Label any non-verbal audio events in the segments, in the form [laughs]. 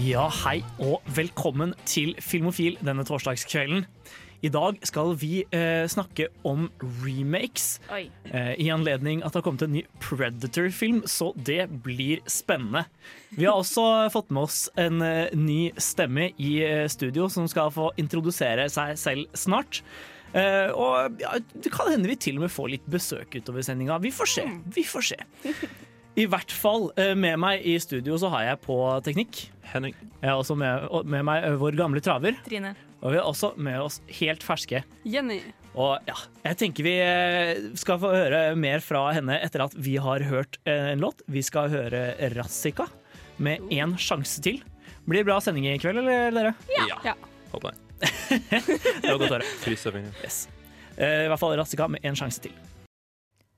Ja, hei og velkommen til Filmofil denne torsdagskvelden. I dag skal vi eh, snakke om remakes eh, i anledning at det har kommet en ny Predator-film, så det blir spennende. Vi har også fått med oss en eh, ny stemme i eh, studio som skal få introdusere seg selv snart. Eh, og ja, det kan hende vi til og med får litt besøk utover sendinga. Vi får se. Vi får se. [laughs] I hvert fall eh, med meg i studio så har jeg på teknikk. Henning. Jeg har også med, med meg eh, vår gamle traver. Trine. Og vi har også med oss helt ferske. Jenny. Og ja, jeg tenker vi eh, skal få høre mer fra henne etter at vi har hørt en låt. Vi skal høre Rassika med én sjanse til. Blir det bra sending i kveld, eller dere? Ja. Ja. Håper det. [laughs] Det var godt å høre. Yes. Eh, I hvert fall Rassika med én sjanse til.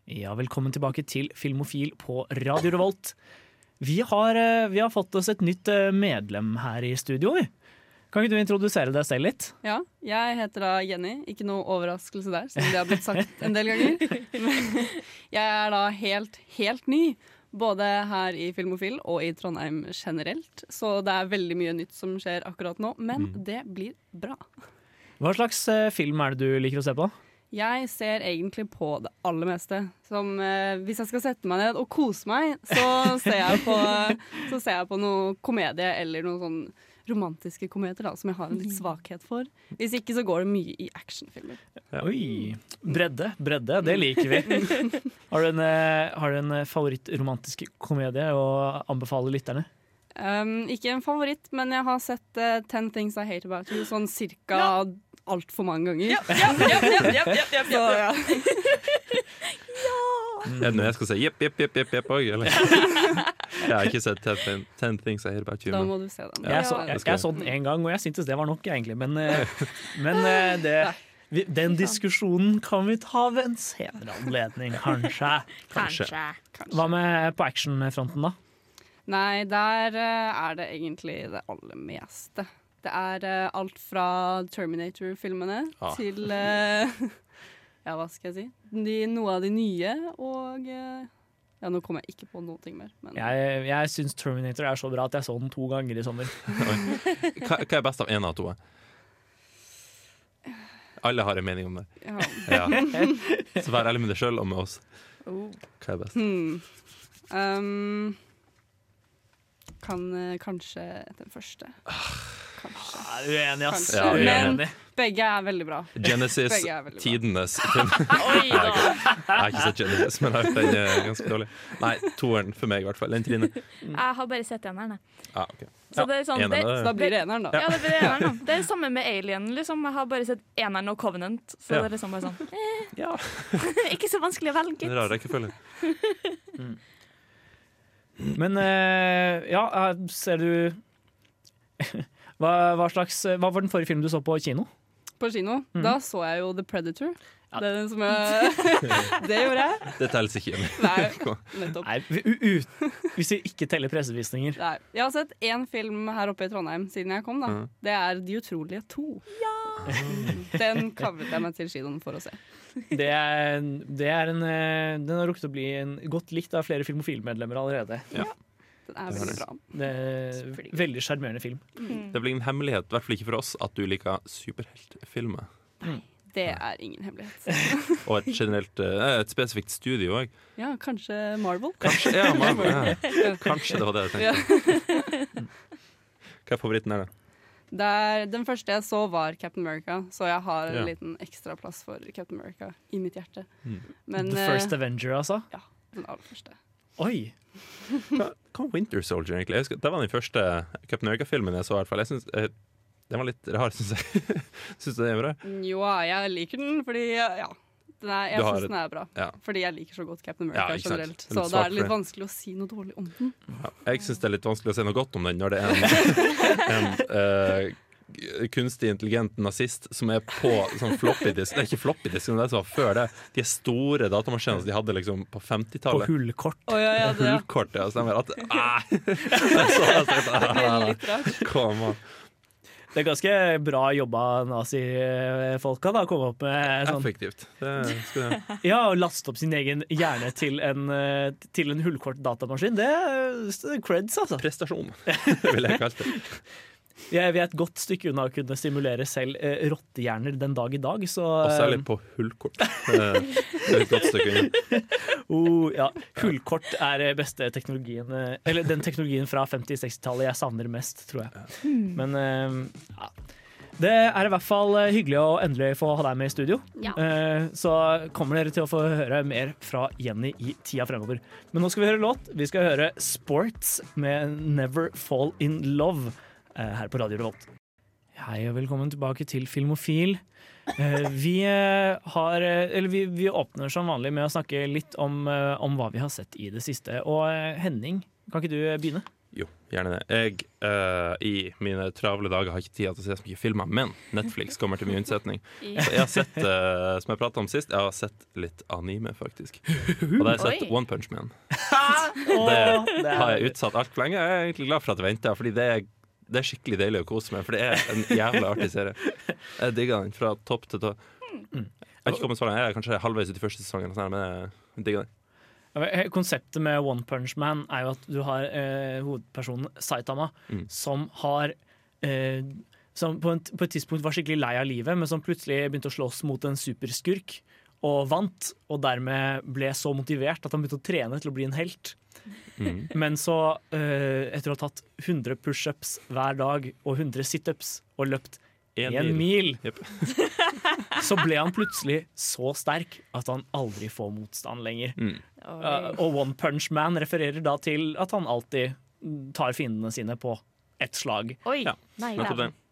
Ja, velkommen tilbake til Filmofil på Radio Revolt. Vi har, eh, vi har fått oss et nytt eh, medlem her i studio. Kan ikke du introdusere deg selv litt? Ja, jeg heter da Jenny. Ikke noe overraskelse der, siden det har blitt sagt en del ganger. Men [laughs] jeg er da helt, helt ny. Både her i Filmofil og i Trondheim generelt. Så det er veldig mye nytt som skjer akkurat nå. Men det blir bra. Hva slags eh, film er det du liker å se på? Jeg ser egentlig på det aller meste. Som eh, Hvis jeg skal sette meg ned og kose meg, så [laughs] ser jeg på, så ser jeg på noe komedie eller noen sånn romantiske komedier da, som jeg har en litt svakhet for. Hvis ikke så går det mye i actionfilmer. Oi, bredde, bredde, det liker vi. [laughs] Har du en, eh, har du en eh, favorittromantisk komedie å anbefale lytterne? Um, ikke en favoritt, men jeg har sett uh, Ten Things I Hate About You sånn cirka altfor mange ganger. Så ja. Er det noe jeg skal si jepp, jepp, jepp, jepp, òg, eller? [laughs] Jeg har ikke sett Ten, ten Things I Hear About You. Da må du se den. Jeg så, jeg, jeg så den én gang, og jeg syntes det var nok, egentlig. Men, eh, [laughs] men eh, det, vi, den diskusjonen kan vi ta ved en senere anledning, [laughs] kanskje. Kanskje. Hva med på actionfronten, da? Nei, der eh, er det egentlig det aller meste. Det er uh, alt fra Terminator-filmene Ah. til uh, [laughs] Ja, hva skal jeg si? De, noe av de nye, og uh, Ja, nå kommer jeg ikke på noe mer. Men Jeg, jeg syns Terminator er så bra at jeg så den to ganger i sommer. [laughs] Hva, hva er best av én av to? Alle har en mening om det. ja. Ja. Så vær ærlig med deg sjøl og med oss. Hva er best? Hmm. Um, kan kanskje den første. Kanskje. Er uenig, ass. Kanskje. Ja, er Men begge er veldig bra. Genesis, veldig tidenes [laughs] film. Oi Jeg har ikke- sett Genesis, men jeg den er ganske dårlig. Nei, toeren for meg i hvert fall. Den Trine. [laughs] Jeg har bare sett eneren, jeg. Ah, okay. Så det er sånn det, Så da blir det eneren, da. ja, det, blir eneren, da. [laughs] det er det samme med Alien. Liksom. Jeg har bare sett eneren og Covenant. Så Ja. det er liksom bare sånn Ja, Ikke så vanskelig å velge. en rar rekkefølge. Men eh, ja, eh, ser du hva, hva slags Hva var den forrige filmen du så på kino? På kino. Mm. Da så jeg jo The Predator. Ja. Det, som jeg, [laughs] det gjorde jeg. Det telles ikke. Nei, [laughs] nettopp. Nei, hvis vi ikke teller pressevisninger. Nei. Jeg har sett én film her oppe i Trondheim siden jeg kom. da Mm. Det er De utrolige to. [laughs] Den kavlet jeg meg til kinoen for å se. Det er, det er en, eh, den har rukket å bli en, godt likt av flere Filmofilmedlemmer allerede. Den er Det veldig det. bra. Det er Veldig sjarmerende film. Det er vel ingen hemmelighet, i hvert fall ikke for oss, at du liker superheltfilmer. Det er ingen hemmelighet. [laughs] Og et generelt eh, Et spesifikt studio òg. Ja, kanskje Marvel? Kanskje, ja, Marvel, ja. [laughs] Kanskje det var det jeg Ja. tenkte. Hva er favoritten her, da? Der, den første jeg så, var Captain America, så jeg har en Ja. liten ekstra plass for Captain America i mitt hjerte. Mm. Men The eh, First Avenger, altså. Ja. den aller første. Oi! Hva hva Winter Soldier, egentlig? Jeg husker, det var den første Captain America-filmen jeg så. i hvert fall Jeg synes, eh, Den var litt rar, [laughs] syns jeg. syns du det er bra? Jo, jeg liker den fordi ja, Den er, jeg syns den er bra. Ja. Fordi jeg liker så godt Captain America ja, generelt. Er Så da er det litt vanskelig å si noe dårlig om den. Ja. Jeg syns det er litt vanskelig å si noe godt om den når det er en, [laughs] en eh, kunstig intelligent nazist som er på sånn floppydisk Nei, ikke floppydisk, men det som var før det. De store datamaskinene som de hadde liksom på På 50-tallet. På hullkort. Oh, ja, ja, det, ja. Hullkort, ja. Stemmer. At, [laughs] ah, Det blir ah. Det er ganske bra jobba nazifolka da, å komme opp med sånn Effektivt. Det skulle jeg Ja, å laste opp sin egen hjerne til en, eh, til en hullkort datamaskin, det er det er creds, altså. Prestasjon, ville jeg kalt det. [laughs] Jeg, vi er et godt stykke unna å kunne simulere selv eh, rottehjerner den dag i dag, så Og særlig på hullkort. Det [laughs] er et godt stykke unna. [laughs] oh, ja. Hullkort er eh, beste teknologien eh, Eller den teknologien fra 50-60-tallet jeg savner mest, tror jeg. Men eh, ja. Det er i hvert fall eh, hyggelig å endelig få ha deg med i studio. Ja. Eh, Så kommer dere til å få høre mer fra Jenny i tida fremover. Men nå skal vi høre låt. Vi skal høre Sports med Never Fall In Love eh, her på Radio Revolt. Hei og velkommen tilbake til Filmofil. Eh, Vi, eh, har, eh, eller vi, vi åpner som vanlig med å snakke litt om, eh, om hva vi har sett i det siste. Og eh, Henning, kan ikke du eh, begynne? Jo, gjerne det. Jeg uh, i mine travle dager har ikke tid til å se så mye filmer, men Netflix kommer til mye unnsetning. [laughs] Så jeg har sett, uh, som jeg prata om sist, jeg har sett litt anime, faktisk. Og da har jeg sett Oi. One Punch Man. [laughs] Det har jeg utsatt altfor lenge. Jeg er egentlig glad for at jeg venta, Fordi det er, det er skikkelig deilig å kose med. For det er en jævla artig serie. Jeg digger den fra topp til tå. Jeg så langt. Jeg er kanskje halvveis ut i første sesongen, sånn, men jeg digger den. Eh, Konseptet med One Punch Man er jo at du har eh, hovedpersonen Saitama, Mm. som har eh, Som på, en, på et tidspunkt var skikkelig lei av livet, men som plutselig begynte å slåss mot en superskurk og vant. Og dermed ble så motivert at han begynte å trene til å bli en helt. Mm. Men så, uh, etter å ha tatt 100 pushups hver dag og 100 situps og løpt En én mil. mil, yep. [laughs] så ble han plutselig så sterk at han aldri får motstand lenger. Mm. Uh, og One Punch Man refererer da til at han alltid tar fiendene sine på ett slag. Oi. Ja, Nei.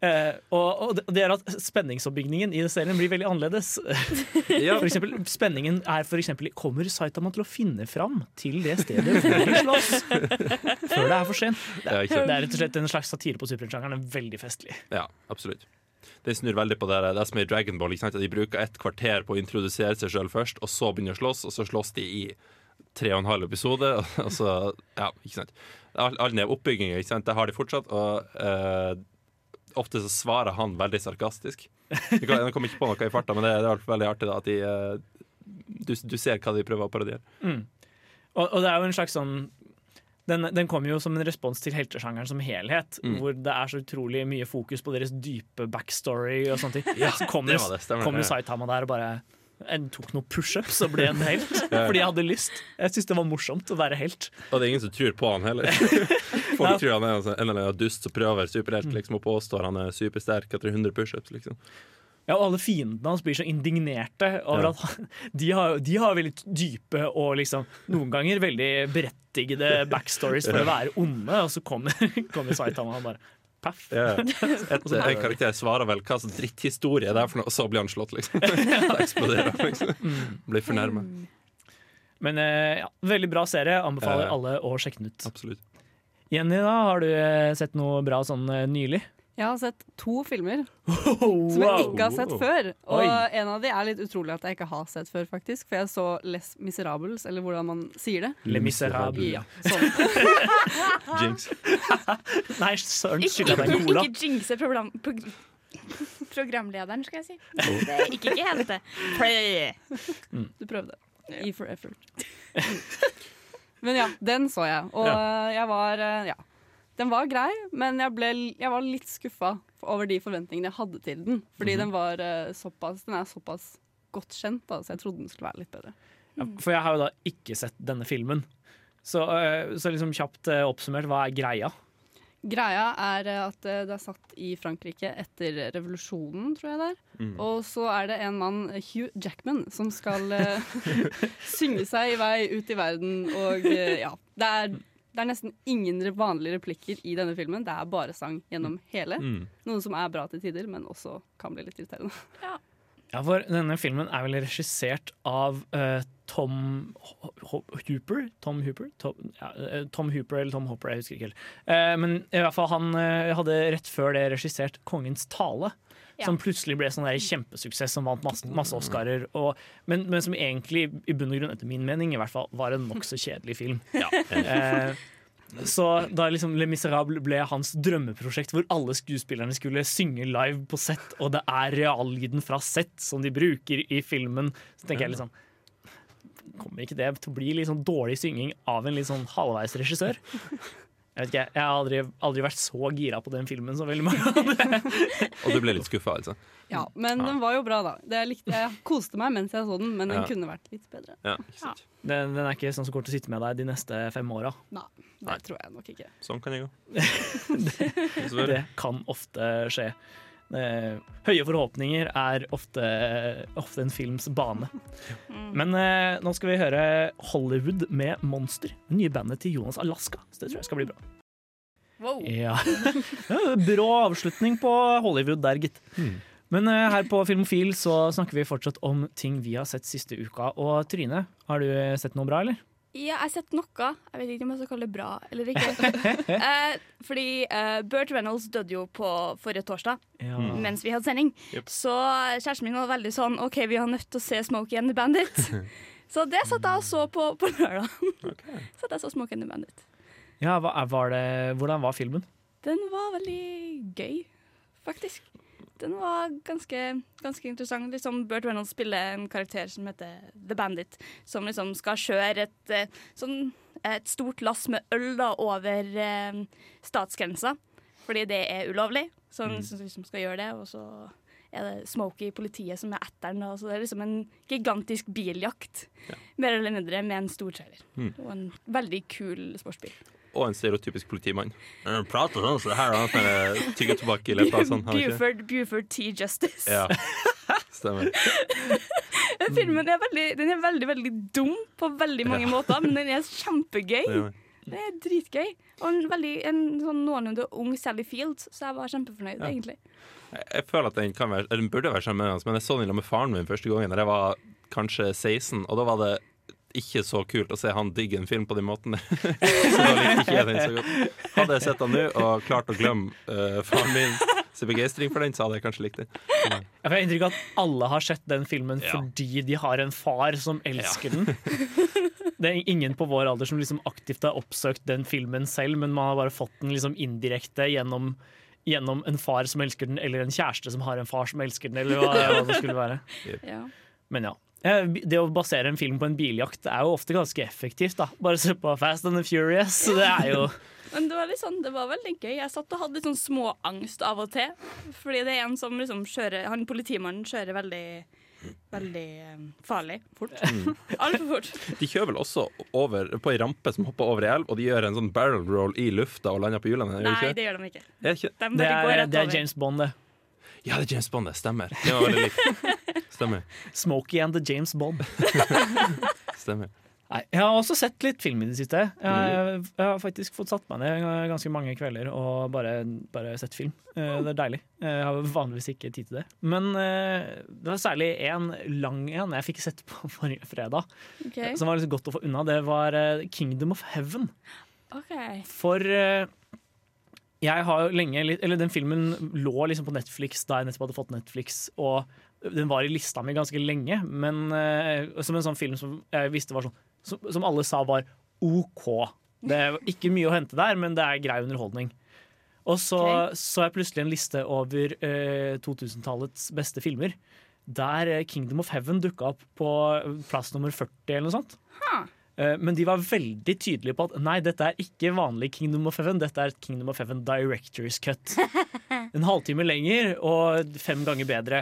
Eh, og, og det- er at spenningsoppbygningen i serien blir veldig annerledes. [laughs] Ja, For eksempel, spenningen er for eksempel Kommer Saitama til å finne fram til det stedet hvor de slåss? [laughs] Før det er for sent. Det er, det er rett og slett en slags satire på superheltsjangeren. Er Veldig festlig. ja absolutt. Det snur veldig på det, det som er i Dragon Ball. Ikke sant? De bruker et kvarter på å introdusere seg sjøl først, og så begynner å slåss, og så slåss de i tre og en halv episode. [laughs] Og så, ja, ikke sant. All, all den oppbygginga, ikke sant? det har de fortsatt. Og uh, ofte så svarer han veldig sarkastisk. Jeg kom kommer ikke på noe i farta, men det, det er veldig artig da, at de, uh, du, du ser hva de prøver å parodiere. Mm. Og, og det er jo en slags sånn den, den kommer jo som en respons til heltesjangeren som helhet, Mm. hvor det er så utrolig mye fokus på deres dype backstory og sånne ting. så kommer, det det, stemmer kom jo det. Saitama der og bare jeg tok noen pushups og ble en [laughs] helt. Fordi jeg hadde lyst. Jeg syntes det var morsomt å være helt. Og det er ingen som tror på han heller. [laughs] Folk tror han er en eller annen dust som prøver superhelt liksom, og påstår han er supersterk etter 100 pushups. Liksom. Ja, og alle fiendene hans blir så indignerte over Ja. at han, de, har, de har veldig dype og liksom noen ganger veldig berettigede backstories for å være onde, og så kommer, [laughs] kommer Saitama og bare paff. Ja. [laughs] Et, en karakter svarer vel hva slags dritthistorie det er, for noe, og så blir han slått, liksom. [laughs] [laughs] Da eksploderer han. Liksom. Blir fornærma. Men eh, ja, veldig bra serie. Anbefaler alle å sjekke den ut. Absolutt. Jenny, da, har du eh, sett noe bra sånn eh, nylig? Jeg har sett to filmer Som [laughs] som jeg ikke har sett før. Og Oi. en av de er litt utrolig at jeg ikke har sett før, faktisk. For jeg så Les Miserables, eller hvordan man sier det. Le Miserable. Ja, sånn. [laughs] Jinx. [laughs] Nei, søren, skylder deg en ikke, cola. ikke jinxe program, prog programlederen, skal jeg si. Det er ikke, ikke helt det. Play. Du prøvde. E for effort. Men ja, den så jeg. Og jeg var eh, Ja. Den var grei, men jeg, ble, jeg var litt skuffa over de forventningene jeg hadde til den. Fordi den var eh, såpass Den er såpass godt kjent, da, så jeg trodde den skulle være litt bedre. Ja, For jeg har jo da ikke sett denne filmen. Så, eh, så liksom kjapt eh, oppsummert, hva er greia? Greia er at det er satt i Frankrike etter revolusjonen, tror jeg det er. Mm. Og så er det en mann, Hugh Jackman, som skal [laughs] synge seg i vei ut i verden. Og ja, det er, det er nesten ingen vanlige replikker i denne filmen. Det er bare sang gjennom hele. Mm. Noe som er bra til tider, men også kan bli litt irriterende. [laughs] Ja, for denne filmen er vel regissert av uh, Tom Ho- Ho- Hooper? Tom Hooper? Tom, ja, eh, Tom Hooper eller Tom Hopper, jeg husker ikke helt. Uh, men i hvert fall han uh, hadde rett før det regissert 'Kongens tale'. Ja. Som plutselig ble sånn der kjempesuksess som vant masse, masse Oscarer. Og, men, men som egentlig, i bunn og grunn etter min mening, i hvert fall var en nokså kjedelig film. Eh, så da liksom Le Miserable ble hans drømmeprosjekt, hvor alle skuespillerne skulle synge live på sett, og det er reallyden fra sett som de bruker i filmen, så tenker jeg liksom Kommer ikke det til å bli litt sånn dårlig synging av en litt sånn halvveis regissør? Jeg vet ikke, jeg har aldri, aldri vært så gira på den filmen som veldig mange [laughs] andre. Og du ble litt skuffa, altså? Ja, men den var jo bra, da. Det likte, jeg koste meg mens jeg så den, men den Ja. kunne vært litt bedre. Ja. Den, den er ikke sånn som kommer til å sitte med deg de neste fem åra. Nei, det Nei. tror jeg nok ikke. Sånn kan jeg gå. [laughs] det, Det kan ofte skje. Eh, høye forhåpninger er ofte, ofte en films bane. Men eh, nå skal vi høre Hollywood med Monster. Det nye bandet til Jonas Alaska. Så det tror jeg skal bli bra. Wow. Ja. Brå avslutning på Hollywood der, gitt. Men eh, her på Filmofil så snakker vi fortsatt om ting vi har sett siste uka. Og Trine, har du sett noe bra, eller? Ja, jeg har sett noe. Jeg vet ikke om jeg skal kalle det bra eller ikke. [laughs] eh, fordi eh, Burt Reynolds døde jo på forrige torsdag Ja. mens vi hadde sending. Yep. Så kjæresten min var veldig sånn OK, vi har nødt til å se Smokey and the Bandit. [laughs] så det satt jeg og så på på lørdag. [laughs] Satt jeg så Smokey and the Bandit. Ja, hva, var det, hvordan var filmen? Den var veldig gøy, faktisk. Den var ganske, ganske interessant. Liksom Burt Reynolds spiller en karakter som heter The Bandit, som liksom skal kjøre et, eh, sånn, et stort lass med øl da, over eh, statsgrensa, fordi det er ulovlig. Så han liksom liksom skal gjøre det, og så er det Smokey, politiet, som er etter den. Så det er liksom en gigantisk biljakt, mer eller mindre, med en stor trailer. Mm. Og en veldig kul sportsbil. Og en stereotypisk politimann. Han prater sånn, så her har han tygger tobakk i leppa. Sånn? Buford, Buford T. Justice. Ja, [laughs] stemmer. Den filmen er veldig, den er veldig, veldig dum på veldig mange måter, men den er kjempegøy. Det Det er dritgøy. Og en, veldig, en sånn noenlunde ung Sally Field, så jeg var kjempefornøyd, Ja. egentlig. Jeg, jeg føler at den, kan være, eller den burde være sjarmerende, men jeg så den med faren min første gangen da jeg var kanskje 16, og da var det ikke så kult å se han digge en film på den måten. [laughs] så da likte ikke jeg den så godt. Hadde jeg sett han nå og klart å glemme uh, faren min sin begeistring for den, så hadde jeg kanskje likt den. Jeg får inntrykk av at alle har sett den filmen Ja. fordi de har en far som elsker den. [laughs] Det er ingen på vår alder som liksom aktivt har oppsøkt den filmen selv, men man har bare fått den liksom indirekte gjennom, gjennom en far som elsker den, eller en kjæreste som har en far som elsker den, eller hva, [laughs] hva det skulle være. Ja. Men ja. Eh, Det å basere en film på en biljakt er jo ofte ganske effektivt. da Bare se på Fast and the Furious. Det er jo [laughs] Men det var, litt sånn, det var veldig gøy. Jeg satt og hadde litt sånn småangst av og til. Fordi det er en som liksom kjører Han politimannen kjører veldig Veldig eh, farlig. Fort. [laughs] Altfor fort. De kjører vel også over, på ei rampe som hopper over ei elv, og de gjør en sånn barrel roll i lufta og lander på hjulene. Nei, ikke det? det gjør de ikke. Er det ikke? De Det er, det er. James Bond, det. Ja, det er James Bond, det stemmer. Det var veldig likt. [laughs] Stemmer. Smokey and the James Bob. [laughs] stemmer. Nei, jeg har også sett litt film i det siste. Jeg, jeg har faktisk fått satt meg ned ganske mange kvelder og bare, bare sett film. Eh, Det er deilig. Jeg har vanligvis ikke tid til det. Men eh, det var særlig en lang en jeg fikk sett på [laughs] forrige fredag, okay. som var litt godt å få unna. Det var eh, Kingdom of Heaven. Okay. For eh, jeg har jo lenge Eller den filmen lå liksom på Netflix da jeg nettopp hadde fått Netflix, og den var i lista mi ganske lenge, men uh, som en sånn film som jeg visste var sånn Som, som alle sa var OK. Det er ikke mye å hente der, men det er grei underholdning. Og så okay. så jeg plutselig en liste over uh, 2000-tallets beste filmer. Der eh, Kingdom of Heaven dukka opp på plass nummer 40 eller noe sånt. Huh. Eh, Men de var veldig tydelige på at nei, dette er ikke vanlig Kingdom of Heaven, dette er et Kingdom of Heaven Directors Cut. [laughs] En halvtime lenger og fem ganger bedre.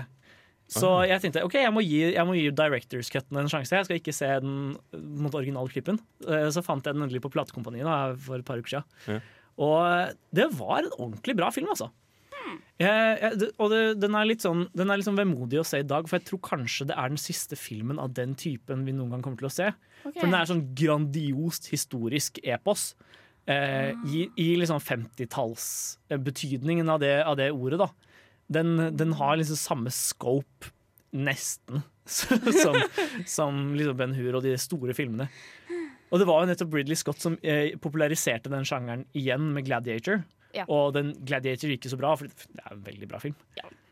Så jeg tenkte ok, jeg må gi, jeg må gi Directors Cutten en sjanse. Jeg skal ikke se den mot originalklippen. Eh, Så fant jeg den endelig på platekompaniet for et par uker siden. Ja. Og det var en ordentlig bra film, altså. Jeg, jeg, og det, den er litt sånn Den er litt sånn vemodig å se i dag, for jeg tror kanskje det er den siste filmen av den typen vi noen gang kommer til å se. Okay. For den er sånn grandiost historisk epos. Eh, I i liksom 50-tallsbetydningen av, det- av det ordet, da. Den, den har liksom samme scope nesten [laughs] som, som liksom Ben Hur og de store filmene. Og det var jo nettopp Ridley Scott som eh, populariserte den sjangeren igjen med Gladiator. Ja. Og den Gladiator gikk ikke så bra, for det er en veldig bra film.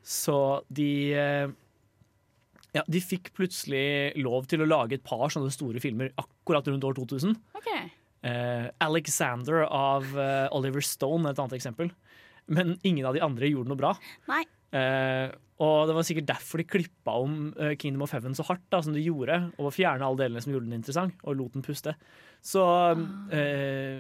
Så de eh, ja, de fikk plutselig lov til å lage et par sånne store filmer akkurat rundt år 2000. Okay. Eh, Alexander av eh, Oliver Stone er et annet eksempel. Men ingen av de andre gjorde noe bra. Nei. Eh, og det var sikkert derfor de klippa om eh, Kingdom of Heaven så hardt da, som de gjorde, og fjerna alle delene som gjorde den interessant, og lot den puste. Så eh,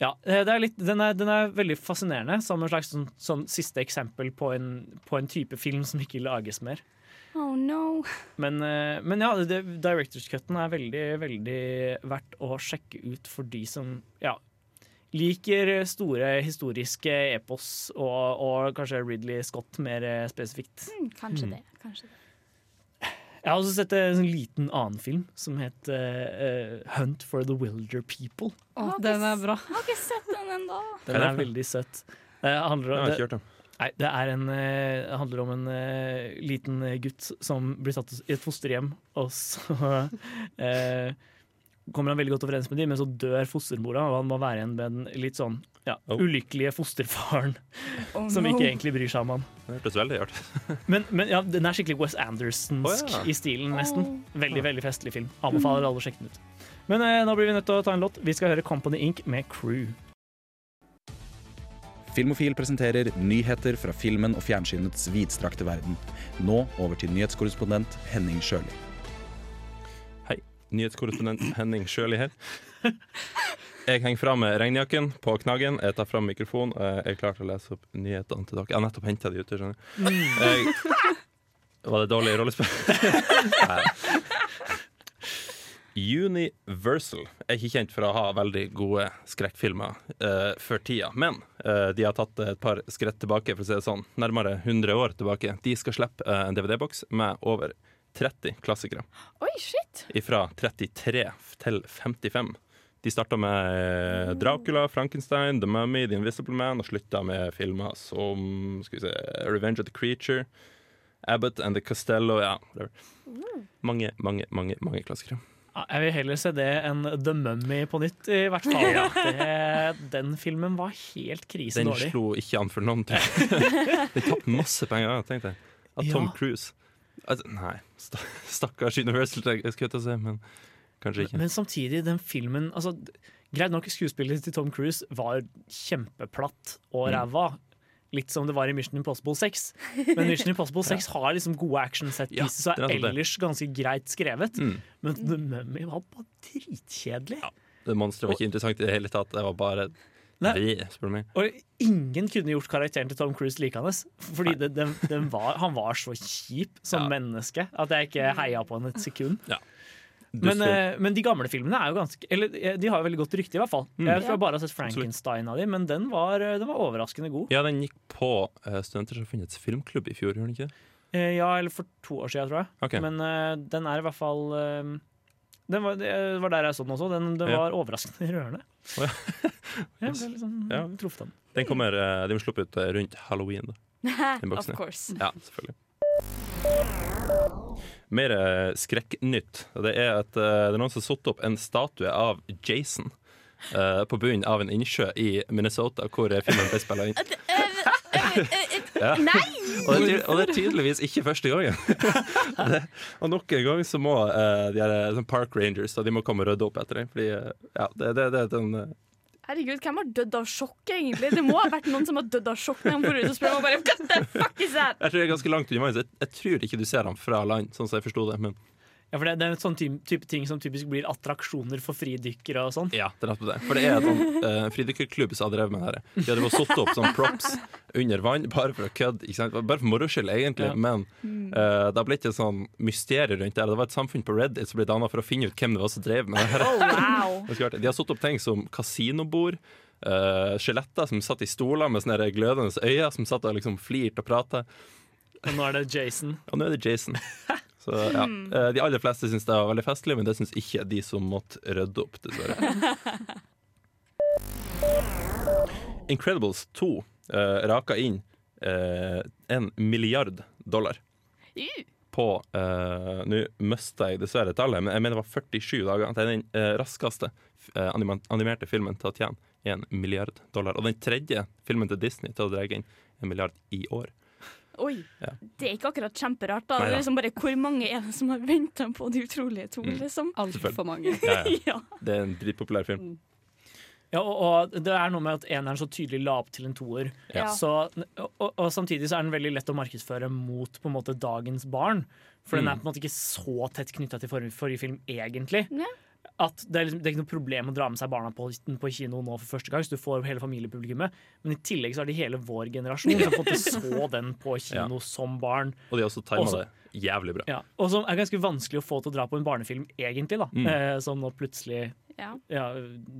Ja, eh, det er litt, den, er, den er veldig fascinerende som en slags sånn, sånn siste eksempel på en, på en type film som ikke lages mer. Oh no. Men, eh, men ja, det, Directors Cutten er veldig, veldig verdt å sjekke ut for de som ja, liker store historiske epos, og, og kanskje Ridley Scott mer eh, spesifikt. Mm, kanskje det. Kanskje det. Jeg har også sett en sånn liten annen film som het eh, Hunt for the Wilder People. Å, den er bra. Jeg har ikke sett den ennå. [laughs] Den er veldig søt. Det handler om, det, nei, det, er en, det handler om en uh, liten gutt som blir satt i et fosterhjem, og så [laughs] eh, kommer han veldig godt overens med dem, men så dør fostermora, og han må være igjen med den litt sånn ja, Oh. ulykkelige fosterfaren [laughs] Oh, som no. ikke egentlig bryr seg om han. Det hørtes veldig hørt. Men, men ja, den er skikkelig Wes Andersonsk oh, ja. i stilen, nesten. Veldig veldig festlig film. Anbefaler alle å sjekke den ut. Men eh, nå blir vi nødt til å ta en låt. Vi skal høre Company Inc. med Crew. Filmofil presenterer nyheter fra filmen og fjernsynets vidstrakte verden. Nå over til nyhetskorrespondent Henning Sjøli. Nyhetskorrespondent Henning Sjøli her. Jeg henger fra med regnjakken på knaggen. Jeg tar fram mikrofonen og jeg er klar til å lese opp nyhetene til dere. Jeg har nettopp henta de ute. skjønner. Jeg, var det dårlig rollespill? [laughs] Universal er ikke kjent for å ha veldig gode skrekkfilmer uh, for tida. Men uh, de har tatt et par skritt tilbake, for å si det sånn. Nærmere 100 år tilbake. De skal slippe uh, en DVD-boks med over 30 klassikere Oi, shit. fra 33 til 55. De starta med eh, Dracula, Frankenstein, The Mummy, The Invisible Man, og slutta med filmer som skal vi se, Revenge of the Creature, Abbott and the Costello ja, whatever. Mange, mange, mange, mange klassikere. Jeg vil heller se det enn The Mummy på nytt, i hvert fall. [laughs] Det, den filmen var helt Den slo ikke an for noen. ting. [laughs] Den tapte masse penger, tenkte jeg. Av Tom Ja. Cruise. Altså, nei, stakkars Universal, jeg skulle til å si, men kanskje ikke. Men samtidig, den filmen altså, Greit nok, skuespillet til Tom Cruise var kjempeplatt og Mm. ræva. Litt som det var i Mission Impossible 6. Men [laughs] Mission Impossible 6 har liksom gode action set Ja, og er er det. ellers ganske greit skrevet. Mm. Men The Mummy var bare dritkjedelig. Det monsteret var ikke interessant i det hele tatt. Det var bare Nei. Vi, spør du meg. Og ingen kunne gjort karakteren til Tom Cruise likende. Fordi det, den, den var, han var så kjip som Ja. menneske at jeg ikke heia på han et sekund. Ja. Men, eh, men de gamle filmene er jo ganske Eller eh, de har jo veldig godt rykte, i hvert fall. Mm. Jeg tror jeg bare har sett Frankenstein av dem, men den var, eh, den var overraskende god. Ja, den gikk på uh, Studentersamfunnets filmklubb i fjor, gjorde den ikke det? Eh, ja, eller for to år siden, tror jeg. Okay. Men uh, den er i hvert fall eh, den var, det var der jeg så den også. Den, den Ja. var overraskende rørende. Oh, ja. [laughs] jeg ble litt sånn Ja. truffet av den. Den kommer, eh, de må sluppe ut eh, rundt halloween. da [laughs] Den of boksen, ja. course. Ja, selvfølgelig. Mer eh, skrekknytt. Det er, et, eh, det er noen som har satt opp en statue av Jason uh, på bunnen av en innsjø i Minnesota, hvor filmen ble spilt inn. Ja. Nei! Og det, og det er tydeligvis ikke første gangen. [laughs] det, og nok en gang så må uh, de her, eh, sånn park rangers og de må komme og rydde opp etter den. Fordi eh, ja, det, det, det den Herregud, hvem har dødd av sjokk, egentlig? Det må ha vært noen som har dødd av sjokk når han får ut og spør meg bare What the fuck is that? Jeg tror det er ganske langt unna. Jeg, jeg tror ikke du ser ham fra land, sånn som jeg forsto det. Men Ja, for det, det er en sånn type ting som typisk blir attraksjoner for fridykkere og sånn. ja, det er det. For det er en sånn uh, fridykkerklubb som har drevet med det her. De hadde satt opp sånn props under vann, bare for å kødde. ikke sant? Bare for moro skyld, egentlig. Ja. Men uh, det har blitt et sånn mysterium rundt det. Det var et samfunn på Reddit som ble danna for å finne ut hvem det var som drev med det her. Oh, wow. [laughs] De har satt opp ting som kasinobord. Uh, skjeletter som satt i stoler med sånne glødende øyne, som satt og liksom flirte og prata. Og nå er det Jason. Og nå er det Jason. [laughs] Så ja, eh, De aller fleste syns det var veldig festlig, men det syns ikke de som måtte rydde opp, dessverre. [laughs] Incredibles 2 uh, raka inn uh, en milliard dollar. på uh, Nå mista jeg dessverre tallet, men jeg mener det var 47 dager. Det er den uh, raskeste eh, animerte filmen til å tjene en milliard dollar. Og den tredje filmen til Disney til å dra inn en milliard i år. Oi. Ja. Det er ikke akkurat kjemperart. da. Det Neida. er liksom bare Hvor mange er det som har venta på De utrolige to, Mm. liksom? Altfor mange. Ja, ja. [laughs] Ja. Det er en dritpopulær film. Ja, og, og det er noe med at eneren så tydelig la opp til en toer. Ja. Så, og, og samtidig så er den veldig lett å markedsføre mot på en måte dagens barn. For den er Mm. på en måte ikke så tett knytta til forrige, forrige film, egentlig. Ja. At det, er liksom, det er ikke noe problem å dra med seg barna på, på kino nå for første gang, så du får hele familiepublikummet. Men i tillegg så er det hele vår generasjon som har fått så [laughs] den på kino som barn. Og de har også tima det jævlig bra. Ja. Og som er ganske vanskelig å få til å dra på en barnefilm, egentlig, da. Mm. Eh, som nå plutselig Ja. ja,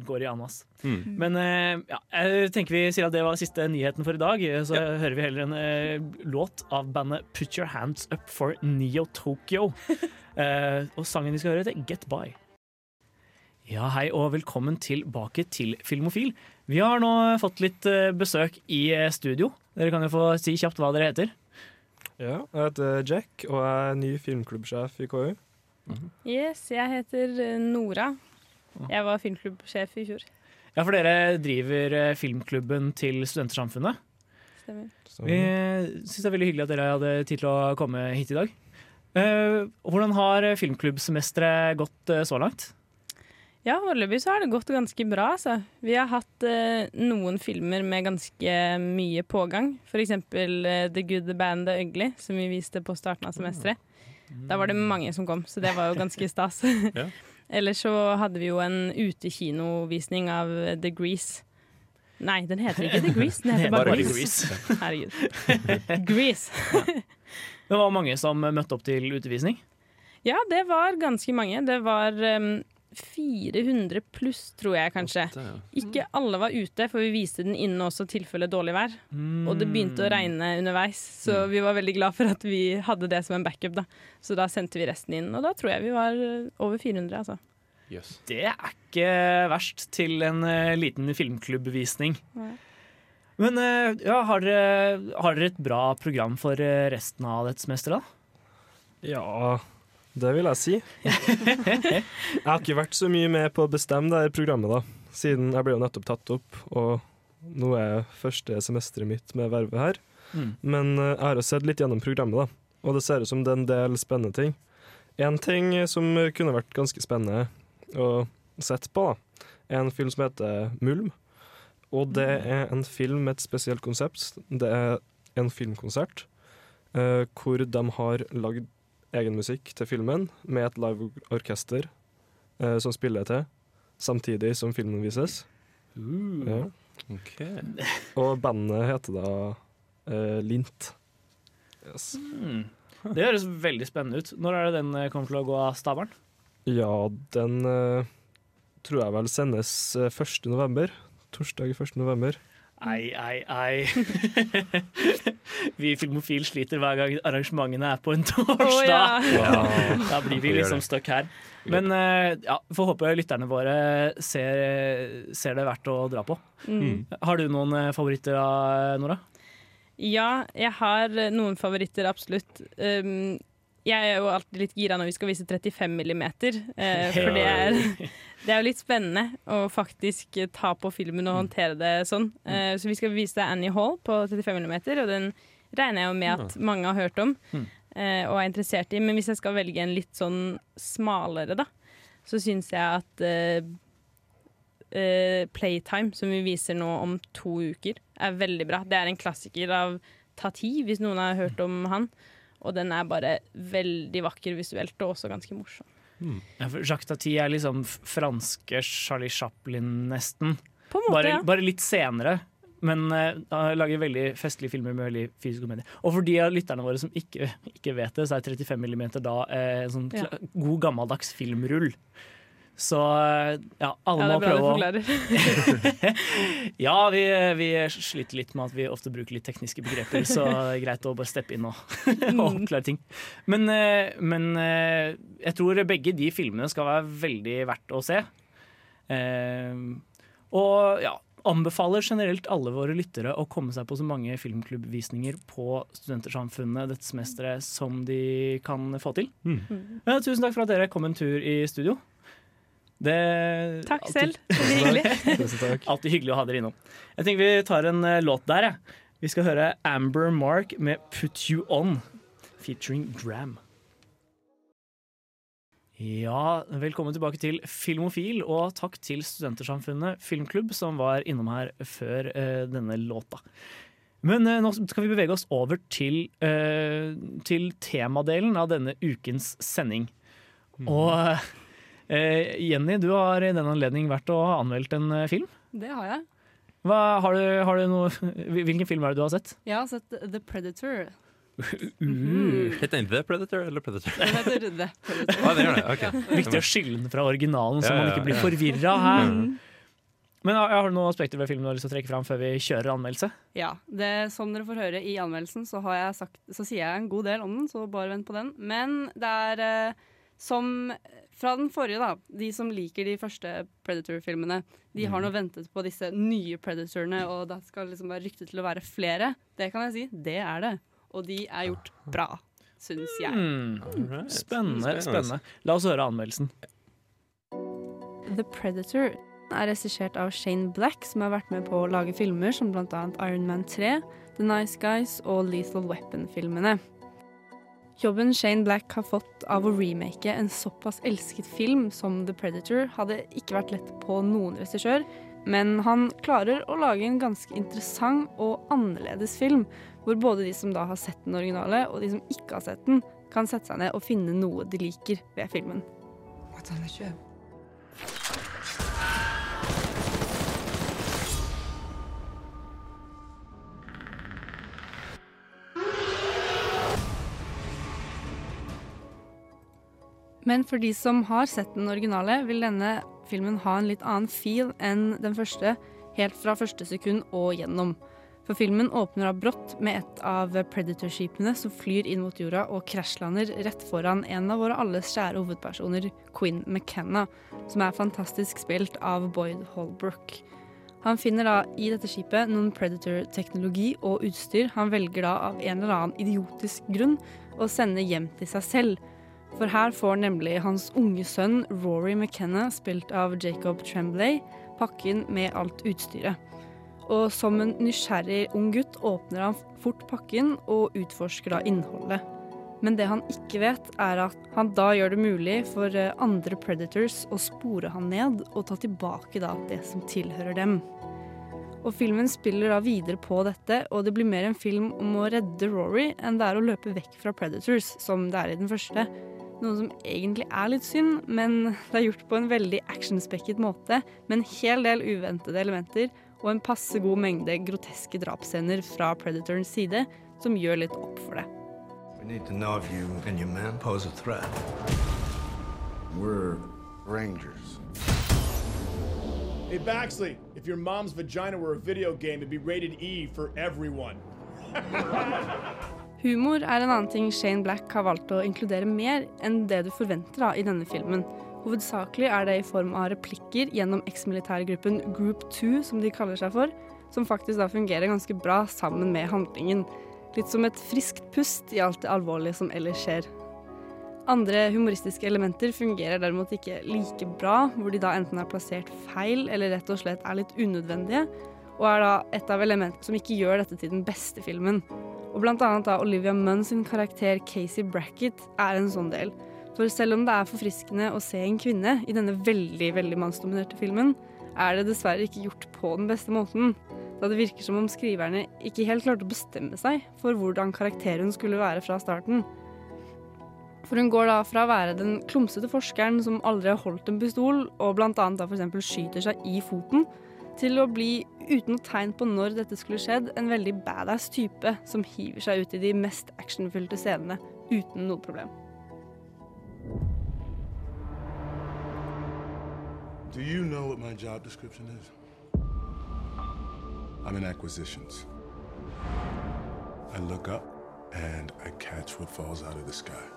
går i anas. Mm. Men eh, ja, jeg tenker vi sier at det var siste nyheten for i dag. Så hører vi heller en eh, låt av bandet Put Your Hands Up for Neo Tokyo. [laughs] Eh, og sangen vi skal høre, heter Get By. Ja, hei og velkommen tilbake til Filmofil. Vi har nå fått litt eh, besøk i eh, studio. Dere kan jo få si kjapt hva dere heter. Ja, jeg heter Jack, og er ny filmklubbsjef i KU. Yes, jeg heter eh, Nora. Jeg var filmklubbsjef i fjor. Ja, for dere driver filmklubben til Studentersamfunnet. Stemmer. Vi syns det er veldig hyggelig at dere hadde tid til å komme hit i dag. Hvordan har filmklubbsemesteret gått så langt? Ja, foreløpig så har det gått ganske bra, altså. Vi har hatt eh, noen filmer med ganske mye pågang. For eksempel eh, The Good, The Band, The Ugly, som vi viste på starten av semesteret. Da var det mange som kom, så det var jo ganske stas. [laughs] Ja. Ellers så hadde vi jo en utekinovisning av eh, The Grease. Nei, den heter ikke The Grease, den heter [laughs] bare, Bare Grease. Grease. Herregud. Grease. [laughs] Det var mange som møtte opp til utevisning. Ja, det var ganske mange. Det var em, 400 pluss, tror jeg kanskje. Ikke alle var ute, for vi viste den inne også i tilfelle dårlig vær. Og det begynte å regne underveis, så vi var veldig glad for at vi hadde det som en backup. da. Så da sendte vi resten inn, og da tror jeg vi var eh, over 400, altså. Yes. Det er ikke verst til en uh, liten filmklubbvisning. Ja. Men uh, ja, har dere, har dere et bra program for resten av dette semesteret, da? Ja, det vil jeg si. [laughs] jeg har ikke vært så mye med på å bestemme det her programmet, da. Siden jeg ble jo nettopp tatt opp, og nå er første semesteret mitt med vervet her. Mm. Men eh, jeg har jo sett litt gjennom programmet, da. Og det ser ut som det er en del spennende ting. En ting som kunne vært ganske spennende å sette på, da, er en film som heter Mulm. Og det er en film med et spesielt konsept. Det er en filmkonsert eh, hvor de har lagd egen musikk til filmen med et live orkester eh, som spiller til, samtidig som filmen vises. Ja. okay. [laughs] Og bandet heter da eh, Lint. Yes. Mm. Det høres veldig spennende ut. Når er det den eh, kommer til å gå av stabelen? Ja, den eh, tror jeg vel sendes eh, 1. november. Torsdag 1. Ei, ei, ei. [laughs] vi Filmofil sliter hver gang arrangementene er på en [laughs] torsdag. Oh, ja. Da blir vi liksom stuck her. Men eh, ja, får håpe lytterne våre ser, ser det verdt å dra på. Mm. Har du noen eh, favoritter, da, Nora? Ja, jeg har eh, noen favoritter, absolutt. Um, jeg er jo alltid litt gira når vi skal vise 35 millimeter, eh, for det er, det er jo litt spennende å faktisk eh, ta på filmen og håndtere det sånn. Eh, så vi skal vise Annie Hall på 35 millimeter, og den regner jeg jo med at mange har hørt om Mm. eh, og er interessert i. Men hvis jeg skal velge en litt sånn smalere, da, så syns jeg at eh, eh, Playtime, som vi viser nå om to uker, er veldig bra. Det er en klassiker av Tati, hvis noen har hørt om han. Og den er bare veldig vakker visuelt, og også ganske morsom. Ja, for Jacques Tati er liksom franske Charlie Chaplin, nesten. Måte, Bare, ja. bare litt senere. Men uh, lager veldig festlige filmer med veldig fysisk komedie. Og for de av lytterne våre som ikke, ikke vet det, så er 35 mm da uh, en sånn Ja. god gammeldags filmrull. Så eh, ja, alle Ja, det må er bra du prøve forklarer. [laughs] Ja, vi, vi sliter litt med at vi ofte bruker litt tekniske begreper, så det er greit å bare steppe inn og, [laughs] og oppklare ting. Men, eh, men eh, jeg tror begge de filmene skal være veldig verdt å se. Eh, og ja, anbefaler generelt alle våre lyttere å komme seg på så mange filmklubbvisninger på Studentersamfunnet dette semesteret som de kan få til. Mm. Men, tusen takk for at dere kom en tur i studio. Det Takk alltid- selv. [laughs] Veldig hyggelig. Tusen takk. Alltid hyggelig å ha dere innom. Jeg tenker vi tar en uh, låt der, jeg. Vi skal høre Amber Mark med 'Put You On', featuring Dram. Ja, velkommen tilbake til Filmofil, og takk til Studentersamfunnet Filmklubb som var innom her før uh, denne låta. Men uh, nå skal vi bevege oss over til, eh, til temadelen av denne ukens sending. Og eh, Jenny, du har i den anledning vært og anmeldt en eh, film. Det har jeg. Hva, har du, har du noe, [laughs] hvilken film er det du har sett? Jeg har sett The Predator. Uh, Heter den The Predator eller Predator? Den heter The Predator. [laughs] Ah, det det, ok. [laughs] Viktig å skille den fra originalen, så Ja, man ja, ikke blir ja. forvirra her. Mm. Men har har du noen aspekter ved filmen du har lyst til å trekke fram før vi kjører anmeldelse? Ja, det, som dere får høre i anmeldelsen, så, har jeg sagt, så sier jeg en god del om den, så bare vent på den. Men det er eh, som fra den forrige, da. De som liker de første Predator-filmene, de har nå ventet på disse nye Predatorene, og det skal liksom være ryktet til å være flere. Det kan jeg si. Det er det. Og de er gjort bra, syns jeg. Mm. Spennende, Spennende. spennende. La oss høre anmeldelsen. The Predator er regissert av Shane Black, som har vært med på å lage filmer som bl.a. Iron Man 3, The Nice Guys og Lethal Weapon-filmene. Jobben Shane Black har fått av å remake en såpass elsket film som The Predator, hadde ikke vært lett på noen regissør, men han klarer å lage en ganske interessant og annerledes film, hvor både de som da har sett den originale, og de som ikke har sett den, kan sette seg ned og finne noe de liker ved filmen. What's on the ship? Men for de som har sett den originale, vil denne filmen ha en litt annen feel enn den første, helt fra første sekund og gjennom. For filmen åpner av brått med et av Predator-skipene som flyr inn mot jorda og krasjlander rett foran en av våre alles kjære hovedpersoner, Quinn McKenna, som er fantastisk spilt av Boyd Holbrook. Han finner da i dette skipet noen Predator-teknologi og utstyr han velger da av en eller annen idiotisk grunn å sende hjem til seg selv. For her får nemlig hans unge sønn Rory McKenna, spilt av Jacob Tremblay, pakken med alt utstyret. Og som en nysgjerrig ung gutt åpner han fort pakken og utforsker da innholdet. Men det han ikke vet, er at han da gjør det mulig for eh, andre predators å spore han ned og ta tilbake da det som tilhører dem. Og filmen spiller da videre på dette, og det blir mer en film om å redde Rory enn det er å løpe vekk fra predators, som det er i den første. Noe som egentlig er litt synd, men det er gjort på en veldig actionspekket måte, med en hel del uventede elementer og en passe god mengde groteske drapsscener fra Predatorens side, som gjør litt opp for det. We need to know if you and your men pose a threat. We're rangers. Hey, Baxley, if your mom's vagina were a video game, it'd be rated E for everyone. [laughs] Humor er en annen ting Shane Black har valgt å inkludere mer enn det du forventer da, i denne filmen. Hovedsakelig er det i form av replikker gjennom eksmilitærgruppen Group 2, som de kaller seg for, som faktisk da fungerer ganske bra sammen med handlingen. Litt som et friskt pust i alt det alvorlige som ellers skjer. Andre humoristiske elementer fungerer derimot ikke like bra, hvor de da enten er plassert feil eller rett og slett er litt unødvendige, og er da et av elementene som ikke gjør dette til den beste filmen. Og blant annet da Olivia Munn sin karakter Casey Brackett er en sånn del. For selv om det er forfriskende å se en kvinne i denne veldig veldig mannsdominerte filmen, er det dessverre ikke gjort på den beste måten. Da det virker som om skriverne ikke helt klarte å bestemme seg for hvordan karakteren skulle være fra starten. For hun går da fra å være den klumsete forskeren som aldri har holdt en pistol, og annet da f.eks. skyter seg i foten, til å bli, uten tegn på når dette skulle skjedd, en veldig badass type som hiver seg ut i de mest actionfylte scenene uten noe problem. Do you know what my job description is? I'm in acquisitions. I look up and I catch what falls out of the sky.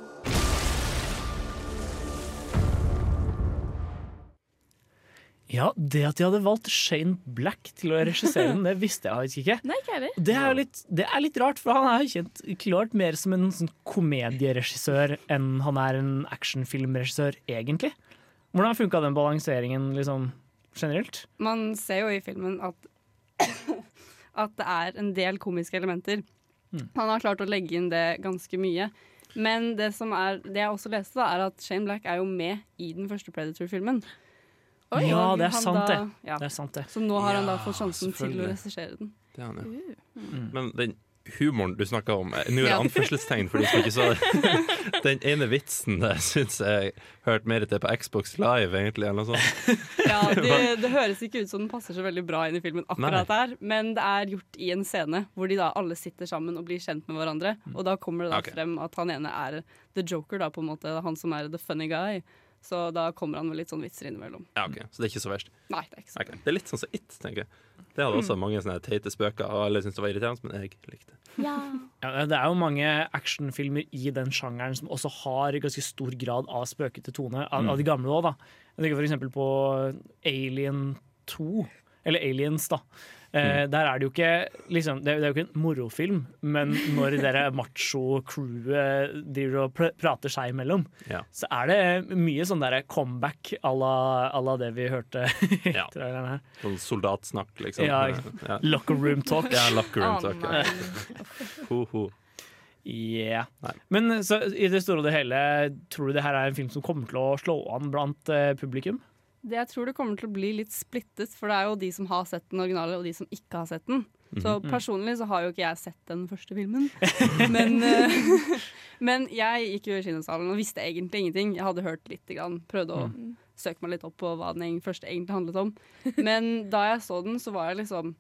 Ja, det at de hadde valgt Shane Black til å regissere den, det visste jeg faktisk ikke. Nei, ikke heller. Det er litt, det er litt rart, for han er jo kjent klart mer som en sånn komedieregissør enn han er en actionfilmregissør, egentlig. Hvordan funka den balanseringen liksom generelt? Man ser jo i filmen at, [coughs] at det er en del komiske elementer. Mm. Han har klart å legge inn det ganske mye. Men det, som er, det jeg også leste, da, er at Shane Black er jo med i den første Predator-filmen. Oi. Ja, det er sant, da- det. ja. Det er sant, det. Så nå har han da fått sjansen til å regissere den. Det han, ja. Mm. Men den humoren du snakka om eh, Nå er det [laughs] anførselstegn for de som ikke så det. [laughs] Den ene vitsen der syns jeg hørte mer til på Xbox Live, egentlig, eller noe sånt. Ja, [laughs] det, det høres ikke ut som den passer så veldig bra inn i filmen, akkurat der, men det er gjort i en scene hvor de da alle sitter sammen og blir kjent med hverandre. Og da kommer det da okay. frem at han ene er the joker, da, på en måte. Han som er the funny guy. Så da kommer han med litt sånn vitser innimellom. Ja, ok, Så det er ikke så verst. Nei, det er ikke så okay. Det er litt sånn som It, tenker jeg. Det hadde også mange sånne teite spøker, og alle syntes det var irriterende, men jeg likte det. Ja, [laughs] det er jo mange actionfilmer i den sjangeren som også har ganske stor grad av spøkete tone, av, Mm. av de gamle òg, da. Jeg tenker for eksempel på Alien 2, eller Aliens, da. Eh, Mm. Der er det jo ikke liksom, Det er jo ikke en morofilm, men når dere macho-crewet driver og pr prater seg imellom, Ja. så er det mye sånn der comeback à la, det vi hørte [laughs] i Ja. traileren her. Sånn soldatsnakk, liksom. Ja, Ja. Locker room talk. Ja, locker room talk. Oh, ja. Ho, ho. Ja. Men så, i det store og det hele, tror du det her er en film som kommer til å slå an blant uh, publikum? Det jeg tror det kommer til å bli litt splittet, for det er jo de som har sett den originale, og de som ikke har sett den. Så Mhm. personlig så har jo ikke jeg sett den første filmen. [laughs] Men, eh, [laughs] men jeg gikk jo i kinosalen og visste egentlig ingenting. Jeg hadde hørt litt, grann, prøvde å Mm. søke meg litt opp på hva den første egentlig handlet om. Men da jeg så den, så var jeg liksom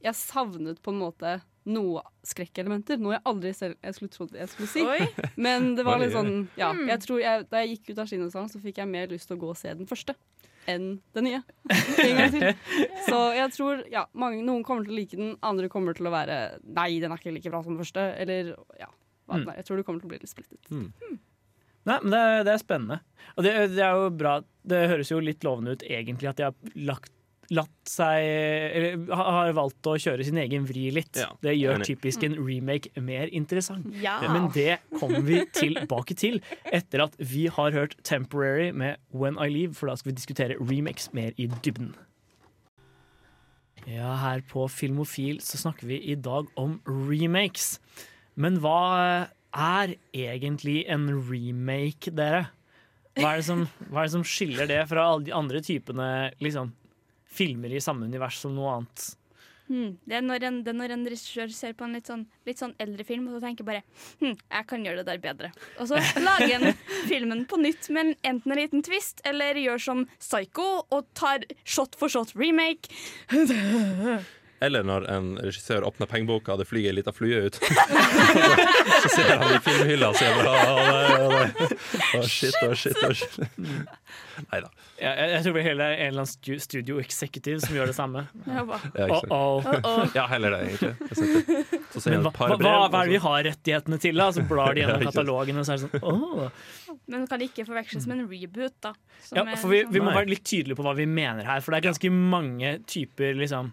Jeg savnet på en måte noe skrekkelementer. Noe jeg aldri selv jeg skulle trodd jeg skulle si. Oi. Men det var litt sånn. Ja, Hmm. jeg tror jeg, da jeg gikk ut av kinosalen, så fikk jeg mer lyst til å gå og se den første enn den nye. En gang til. Så jeg tror ja, mange, noen kommer til å like den, andre kommer til å være Nei, den er ikke like bra som den første. Eller ja. Mm. er. Jeg tror det kommer til å bli litt splittet. Nei, men det, er- det er spennende. Og det, det er jo bra Det høres jo litt lovende ut egentlig at de har lagt Latt seg Eller har valgt å kjøre sin egen vri litt. Ja, det gjør typisk en remake mer interessant. Ja. Men det kommer vi tilbake til etter at vi har hørt 'Temporary' med 'When I Leave', for da skal vi diskutere remakes mer i dybden. Ja, her på Filmofil så snakker vi i dag om remakes. Men hva er egentlig en remake, dere? Hva er det som, hva er det som skiller det fra alle de andre typene liksom, filmer i samme univers som noe annet? Hmm. Det, er når en, det er når en regissør ser på en litt sånn, litt sånn eldre film og så tenker bare hm, jeg kan gjøre det der bedre. Og så [laughs] lager en filmen på nytt med enten en liten twist eller gjør som Psycho og tar shot for shot remake. [laughs] Eller når en regissør åpner pengeboka, og det flyr ei lita flue ut. [laughs] så ser han i filmhylla og sier bare å shit, å shit, å shit. Nei da. Jeg, jeg, jeg tror det er en eller annen studio executive som gjør det samme. Ja? Ja, ikke. Uh-oh. Ja, heller det, egentlig. Men hva, et par hva, brev. hva er det vi har rettighetene til, da? Så blar de [laughs] gjennom katalogene katalogen, og så er det sånn. Men det kan ikke forveksles med en reboot, da. som Ja, for vi, vi må sånn- være litt tydelige på hva vi mener her, for det er ganske mange typer liksom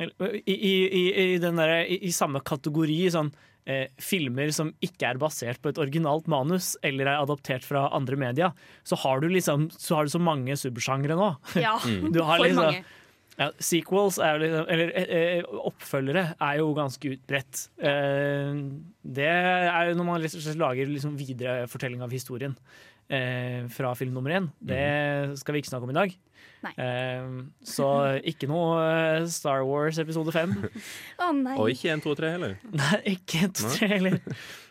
I, i, i, i, den der, i, i samme kategori sånn eh, filmer som ikke er basert på et originalt manus eller er adoptert fra andre media, så har du liksom så, har du så mange subsjangre nå. Ja, [laughs] [laughs] Du har for liksom- mange. Ja, sequels, er liksom, eller eh, eh, oppfølgere, er jo ganske utbredt. Eh, det er jo når man liksom lager liksom viderefortelling av historien eh, fra film nummer én. Det skal vi ikke snakke om i dag. Nei. Eh, så ikke noe eh, Star Wars episode fem. [laughs] oh. Og ikke 1, 2, 3 heller. [laughs] Nei, ikke en, to, og tre heller. [laughs]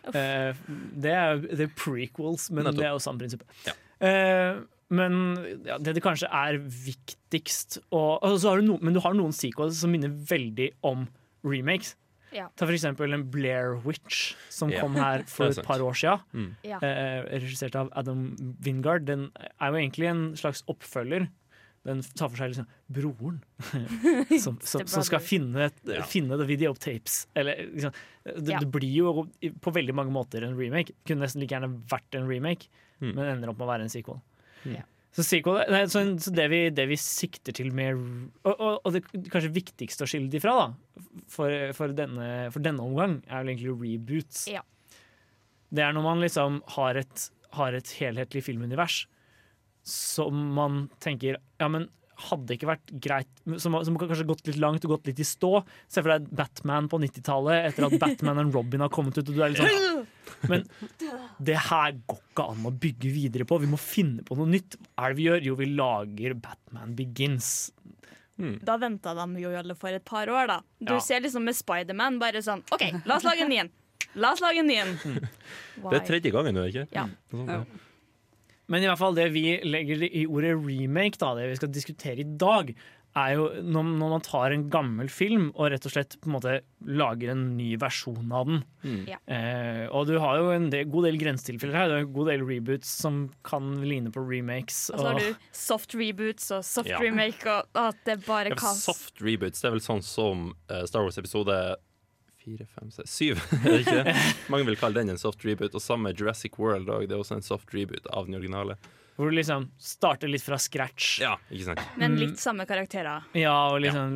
Eh, det er det er prequels, men Nettopp. det er jo samme prinsipp. Ja. Uh, men ja, det det kanskje er viktigst å altså, så har du no, Men du har noen sequels som minner veldig om remakes. Ja. Ta for eksempel en Blair Witch som Ja, kom her for et par år siden. Mm. Ja. Eh, regissert av Adam Wingard. Den er jo egentlig en slags oppfølger. Den tar for seg liksom broren [laughs] som, som, som skal finne, Ja. finne the videotapes. Eller, liksom, det, Ja. det blir jo på veldig mange måter en remake. Kunne nesten like gjerne vært en remake, Mm. men ender opp med å være en sequel. Mm. Så, sequel, nei, så, så det, vi, det vi sikter til med Og, og, og det kanskje viktigste å skille de fra, da, for, for, denne, for denne omgang, er vel egentlig reboots. Ja. Det er når man liksom har et, har et helhetlig filmunivers som man tenker Ja, men hadde ikke vært greit Som, som har kanskje gått litt langt og gått litt i stå. Se for deg Batman på 90-tallet, etter at Batman og Robin har kommet ut. Og du er litt sånn Men det her går ikke an å bygge videre på. Vi må finne på noe nytt. Hva er det vi gjør? Jo, vi lager Batman Begins. Da venta de jo alle for et par år, da. Du Ja. ser liksom med Spiderman bare sånn OK, la oss lage en ny en. La oss lage en ny en. Det er tredje gangen nå, ikke Ja. Noe ja. Men i hvert fall det vi legger i ordet remake, da, det vi skal diskutere i dag, er jo når, når man tar en gammel film og rett og slett på en måte lager en ny versjon av den. Ja. Eh, og du har jo en del, god del grensetilfeller her. Du har en god del reboots som kan ligne på remakes. Og så har du soft reboots og soft Ja. remake og at det er bare Ja, kaos. soft reboots, det er vel sånn som eh, Star Wars episode fire, fem, seks, syv. [laughs] er? [laughs] Mange vil kalle den en soft reboot. Og samme Jurassic World også, det er også en soft reboot av den originale. Hvor du liksom starter litt fra scratch. Ja, ikke sant? Men litt samme karakterer. Ja, og liksom,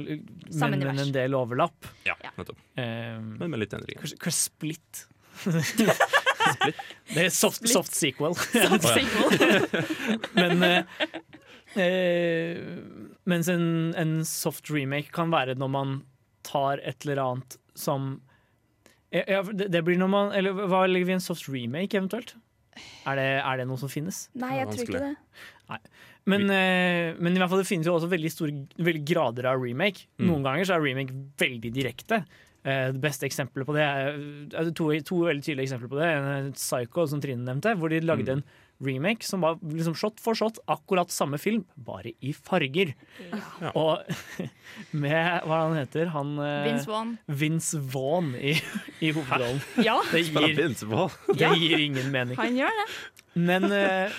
Samme men, men en del overlapp. Ja, nettopp. Um, Men med litt endringer. Kanskje, kanskje Split. [laughs] Det er soft, Split. soft sequel. Soft sequel. Men uh, uh, Mens en, en soft remake kan være når man tar et eller annet som ja, det, det blir når man Eller hva legger vi i en soft remake, eventuelt? Er det, er det noe som finnes? Nei, jeg tror ikke det. Nei. Men, eh, men i hvert fall det finnes jo også veldig store veldig grader av remake. Mm. Noen ganger så er remake veldig direkte. Eh, det beste eksempelet på det er er det to, to veldig tydelige eksempler på det. En er Psycho, som Trine nevnte, hvor de lagde Mm. en remake som var liksom shot for shot akkurat samme film, bare i farger. Ja. Og [laughs] med hva han heter han eh, Vince Vaughn. Vince Vaughn i, i hovedrollen. [laughs] Ja, Det gir, [laughs] det gir ingen mening. han gjør det. Men uh,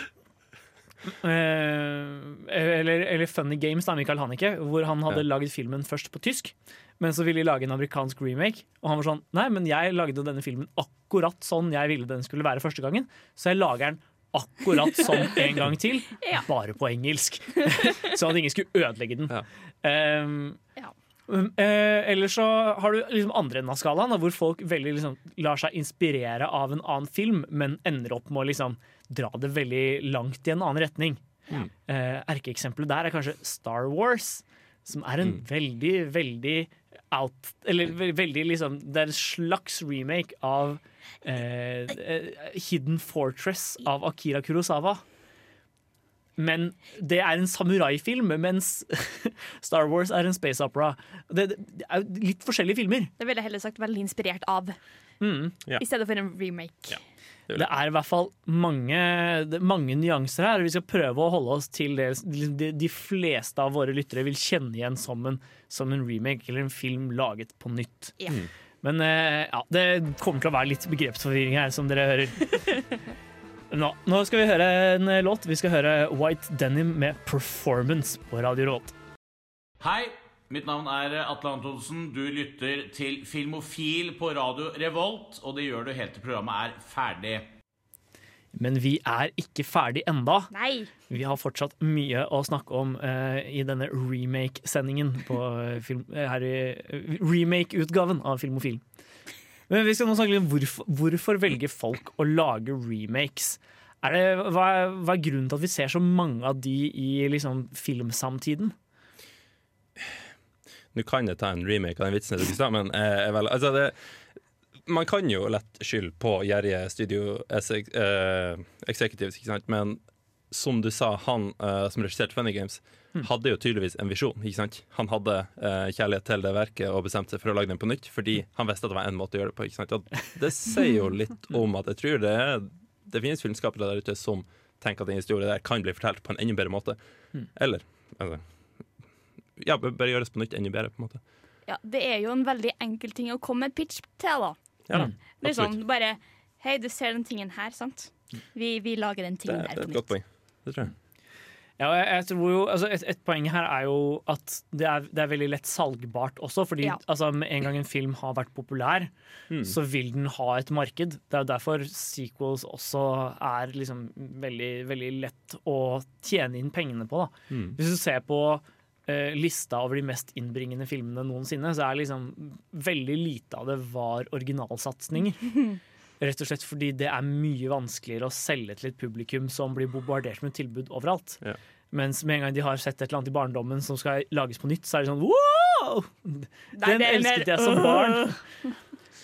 uh, eller, eller Funny Games, da, Michael Haneke, hvor han hadde Ja. lagd filmen først på tysk. Men så ville de lage en amerikansk remake, og han var sånn Nei, men jeg lagde denne filmen akkurat sånn jeg ville den skulle være første gangen, så jeg lager den akkurat sånn en gang til, [laughs] Ja. bare på engelsk. [laughs] sånn at ingen skulle ødelegge den. Ja. Um, Ja. um, eh, eller så har du liksom andre enden av skalaen, da, hvor folk veldig liksom lar seg inspirere av en annen film, men ender opp med å liksom dra det veldig langt i en annen retning. Mm. Uh, Erkeeksempelet der er kanskje Star Wars, som er en Mm. veldig, veldig out Eller veldig liksom Det er en slags remake av eh, eh, Hidden Fortress av Akira Kurosawa. Men det er en samuraifilm, mens [laughs] Star Wars er en space opera. Det, det er jo litt forskjellige filmer. Det ville jeg heller sagt veldig inspirert av, Mm. Ja. i stedet for en remake. Ja. Det er i hvert fall mange, mange nyanser her. Vi skal prøve å holde oss til det de, de fleste av våre lyttere vil kjenne igjen som en, som en remake eller en film laget på nytt. Ja. Mm. Men eh, ja, det kommer til å være litt begrepsforvirring her, som dere hører. [laughs] Nå, nå skal vi høre en eh, låt. Vi skal høre White Denim med 'Performance' på Radio Råd. Hei, mitt navn er Atle Antonsen. Du lytter til Filmofil på Radio Revolt, og det gjør du helt til programmet er ferdig. Men vi er ikke ferdig enda. Nei! Vi har fortsatt mye å snakke om uh, i denne remake-sendingen på eh, film, eh, her i remake-utgaven av Filmofil. Men vi skal nå snakke litt om hvorfor, hvorfor velger folk å lage remakes. Er det, hva, er, hva er grunnen til at vi ser så mange av de i liksom, filmsamtiden? Nå kan jeg ta en remake av den vitsen jeg tok i stad, men eh, vel, altså det, man kan jo lett skylde på gjerrige studio eh, executives, ikke sant? men som du sa, han eh, som regisserte Funny Games, hadde jo tydeligvis en visjon. ikke sant? Han hadde eh, kjærlighet til det verket og bestemte seg for å lage den på nytt, fordi han visste at det var en måte å gjøre det på. ikke sant? Og det sier jo litt om at jeg tror det, er, det finnes filmskapere der ute som tenker at den historien der kan bli fortalt på en enda bedre måte. Mm. Eller altså, ja, bare gjøres på nytt enda bedre, på en måte. Ja, det er jo en veldig enkel ting å komme med pitch til, da. Ja, Mm. Liksom absolutt. bare Hei, du ser den tingen her, sant? Vi, vi lager den Det, tingen det her er på et godt nytt. poeng. Det tror jeg. Ja, jeg, jeg tror jo, altså et, et poeng her er jo at det er, det er veldig lett salgbart også. Fordi Ja. altså, med en gang en film har vært populær, Mm. så vil den ha et marked. Det er jo derfor sequels også er liksom veldig, veldig lett å tjene inn pengene på. Da. Mm. Hvis du ser på lista over de mest innbringende filmene noensinne, så er liksom veldig lite av det var originalsatsinger. [laughs] Rett og slett fordi det er mye vanskeligere å selge til et publikum som blir bombardert med tilbud overalt. Ja. Mens med en gang de har sett et eller annet i barndommen som skal lages på nytt, så er det sånn wow! Den det er elsket mer, jeg som barn. [laughs]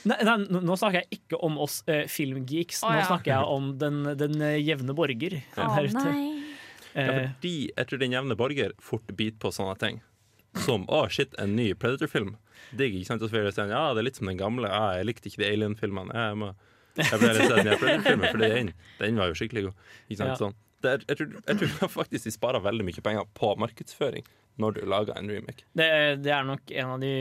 Nei, nei, nå snakker jeg ikke om oss eh, filmgeeks. Nå ja. snakker jeg om den, den eh, jevne borger Å, der ute. Ja, Eh, fordi jeg tror den jevne borger fort biter på sånne ting. Som 'Å, shit, en ny Predator-film'. Digg, ikke sant? Og så vil jeg si ja, det er litt som den gamle. Ja, jeg likte ikke de Alien-filmene. Jeg må jeg ble litt den nye Predator-filmen, for den, den var jo skikkelig god. Ikke sant? Ja. Sånn. Er, jeg, tror, jeg tror faktisk de sparer veldig mye penger på markedsføring når du lager en remake. det, det er nok en av de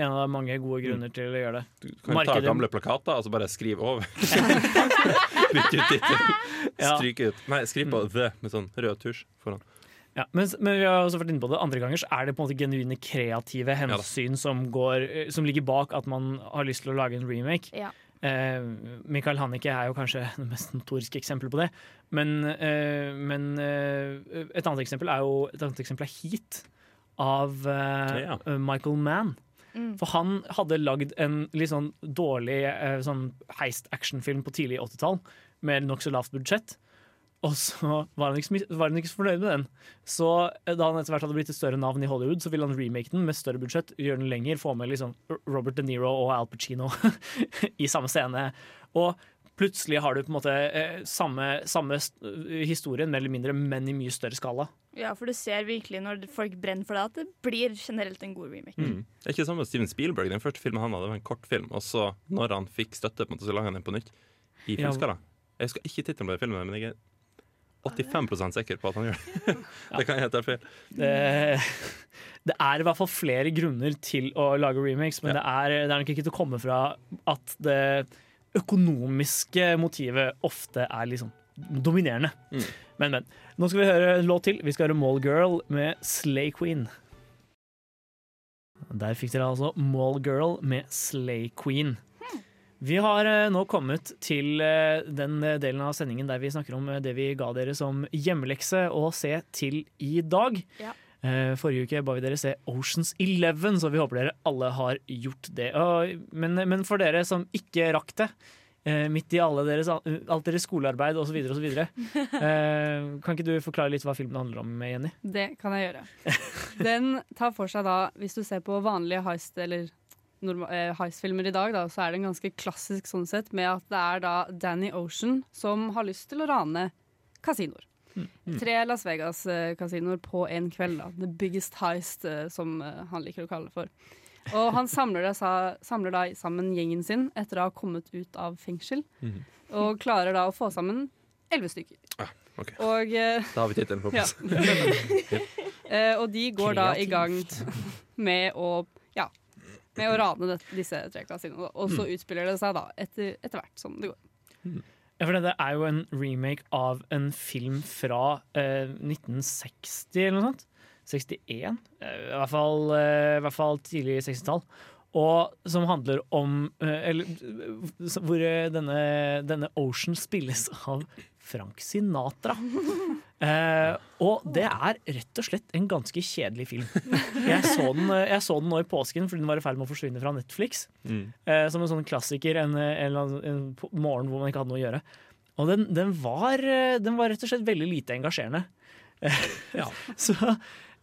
en av mange gode grunner til å gjøre det. Du kan ta Markedet- gamle plakater og så bare skrive over. [laughs] Bytte ut tittelen. Ja. Stryke ut. Nei, skriv på 'the' med sånn rød tusj foran. Ja, men, men vi har også vært inne på det andre ganger, så er det på en måte genuine kreative hensyn som, går, eh, som ligger bak at man har lyst til å lage en remake. Ja. Eh, Michael Hannicke er jo kanskje det mest notoriske eksempelet på det. Men, eh, men eh, et annet eksempel er jo et annet eksempel er Heat av eh, Ja. Michael Mann. Mm. For han hadde lagd en litt sånn dårlig eh, sånn heist-actionfilm på tidlig 80-tall med nokså lavt budsjett. Og så var han, ikke, var han ikke så fornøyd med den. Så eh, da han etter hvert hadde blitt et større navn i Hollywood, så ville han remake den med større budsjett, gjøre den lenger, få med liksom Robert De Niro og Al Pacino [laughs] i samme scene. Og plutselig har du på en måte eh, samme, samme historien, mer eller mindre, men i mye større skala. Ja, for du ser virkelig når folk brenner for det, at det blir generelt en god remake. Mm. Det er ikke det samme med Steven Spielberg. Den første filmen han hadde, var en kortfilm. Og så, når han fikk støtte, på en måte, så laga han den på nytt. I Ja. Jeg husker ikke tittelen på den filmen, men jeg er 85% sikker på at han gjør det. [laughs] det kan jeg hete feil. Det, det er i hvert fall flere grunner til å lage remakes, men det, er, det er nok ikke til å komme fra at det økonomiske motivet ofte er liksom dominerende. Mm. Men, men. Nå skal vi høre en låt til. Vi skal høre Mallgirl med Slay Queen. Der fikk dere altså Mallgirl med Slay Queen. Vi har eh, nå kommet til eh, den delen av sendingen der vi snakker om eh, det vi ga dere som hjemmelekse å se til i dag. Ja. Eh, Forrige uke ba vi dere se Oceans Eleven, så vi håper dere alle har gjort det. Men, men for dere som ikke rakk det, eh, midt i alle deres, alt deres skolearbeid osv., osv., [laughs] eh, kan ikke du forklare litt hva filmen handler om, Jenny? Det kan jeg gjøre. Den tar for seg da, hvis du ser på vanlige heist- eller eh, heist-filmer i dag, da, så er det en ganske klassisk sånn sett, med at det er da Danny Ocean som har lyst til å rane kasinoer. Tre Las Vegas-kasinoer på en kveld. da. The biggest heist, eh, som eh, han liker å kalle det for. Og han samler, det, sa- samler da sammen gjengen sin etter å ha kommet ut av fengsel, Mhm. og klarer da å få sammen elleve stykker. Ah, okay. Og eh, Da har vi tittelen på [laughs] ja. plass. [laughs] Eh, og de går da i gang med å ja, med å rane det, disse tre kasinoene. Og så Mm. utspiller det seg da etter, etter hvert som det går. Ja, for det er jo en remake av en film fra eh, 1960 eller noe sånt. 61? Eh, I hvert fall, eh, i hvert fall tidlig 60-tall. Og som handler om eh, Eller eh, hvor eh, denne, denne Ocean spilles av Frank Sinatra. [laughs] Eh, og det er rett og slett en ganske kjedelig film. Jeg så den, eh, jeg så den nå i påsken fordi den var i ferd med å forsvinne fra Netflix. Mm. Eh, som en sånn klassiker en, en, en morgen hvor man ikke hadde noe å gjøre. Og den, den, var, eh, den var rett og slett veldig lite engasjerende. [laughs] Ja. Så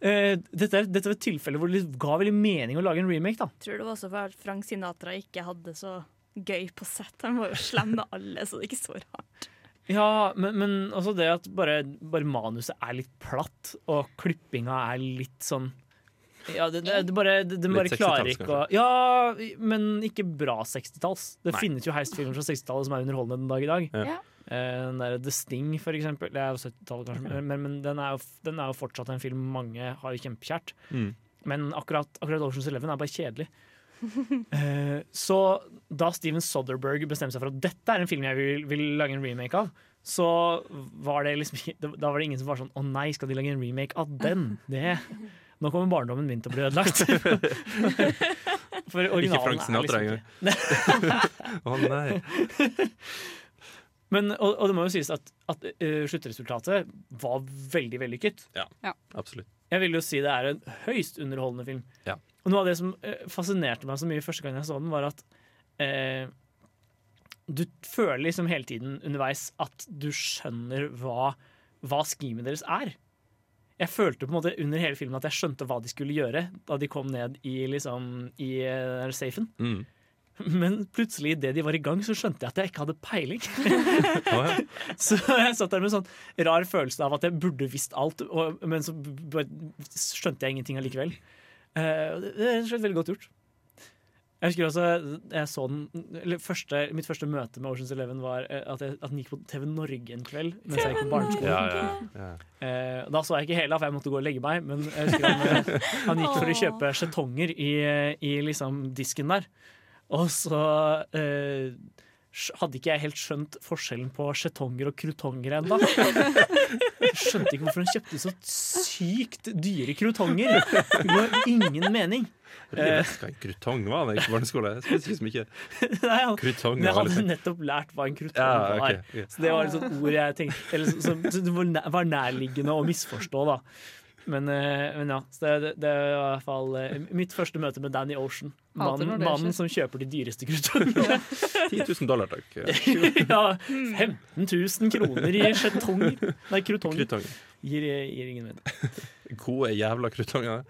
eh, dette, er, dette var et tilfelle hvor det ga veldig mening å lage en remake. da Tror det var også for at Frank Sinatra ikke hadde så gøy på sett. Han var jo slem med alle, så det er ikke så rart. Ja, men, men også det at bare, bare manuset er litt platt, og klippinga er litt sånn ja, det, det, det bare, det, det bare klarer ikke å Ja, men ikke bra 60-talls. Det Nei. finnes jo heistfilmer fra 60-tallet som er underholdende den dag i dag. Ja. Eh, Den der The Sting, for eksempel. Det er jo 70-tallet, kanskje, men, men den, er jo, den er jo fortsatt en film mange har jo kjempekjært. Mm. Men akkurat, akkurat Ocean's Eleven er bare kjedelig. uh, [laughs] så da Steven Soderberg bestemte seg for at dette er en film jeg vil, vil lage en remake av, så var det liksom Da var det ingen som var sånn Å nei, skal de lage en remake av den? Det Nå kommer barndommen min til å bli ødelagt. [laughs] For Ikke originalen Frank Sinatra er engang. liksom [laughs] Å nei. Men, og, og det må jo sies at, at uh, sluttresultatet var veldig vellykket. Ja, Ja. absolutt. Jeg vil jo si det er en høyst underholdende film. Ja. Og noe av det som uh, fascinerte meg så mye første gang jeg så den, var at uh, du føler liksom hele tiden underveis at du skjønner hva, hva schemet deres er. Jeg følte på en måte under hele filmen at jeg skjønte hva de skulle gjøre da de kom ned i, liksom, i safen. Mm. Men plutselig idet de var i gang, så skjønte jeg at jeg ikke hadde peiling. [laughs] [laughs] Så jeg satt der med en sånn rar følelse av at jeg burde visst alt, og, men så skjønte jeg ingenting allikevel. Uh, det er rett og slett veldig godt gjort. Jeg husker også jeg så den, eller første, Mitt første møte med Oceans Eleven var eh, at, jeg, at den gikk på TV Norge en kveld mens jeg gikk på barneskolen. Ja, ja, ja. Eh, da så jeg ikke hele, for jeg måtte gå og legge meg. Men jeg husker han, han gikk for å kjøpe skjetonger i, i liksom disken der. Og så eh, hadde ikke jeg helt skjønt forskjellen på skjetonger og krutonger ennå. Skjønte ikke hvorfor han kjøpte så sykt dyre krutonger. Det ga ingen mening. Jeg hva en krutong var da jeg gikk på barneskole. Jeg spiste ikke. [laughs] Nei, han, Krutong jeg hadde liksom nettopp lært hva en krutong Ja, var. okay. ok. Så det var et sånt ord jeg tenkte Eller som, var var nærliggende å misforstå, da. Men, eh, men ja. Så det, det er i hvert fall eh, mitt første møte med Danny Ocean. Mannen, mannen som kjøper de dyreste krutongene. 10 000 dollar, takk. [laughs] ja, 15 000 kroner i skjetonger. [laughs] Nei, krutong. Krutong. Gir, gir ingen mening. [laughs] Gode jævla krutonger.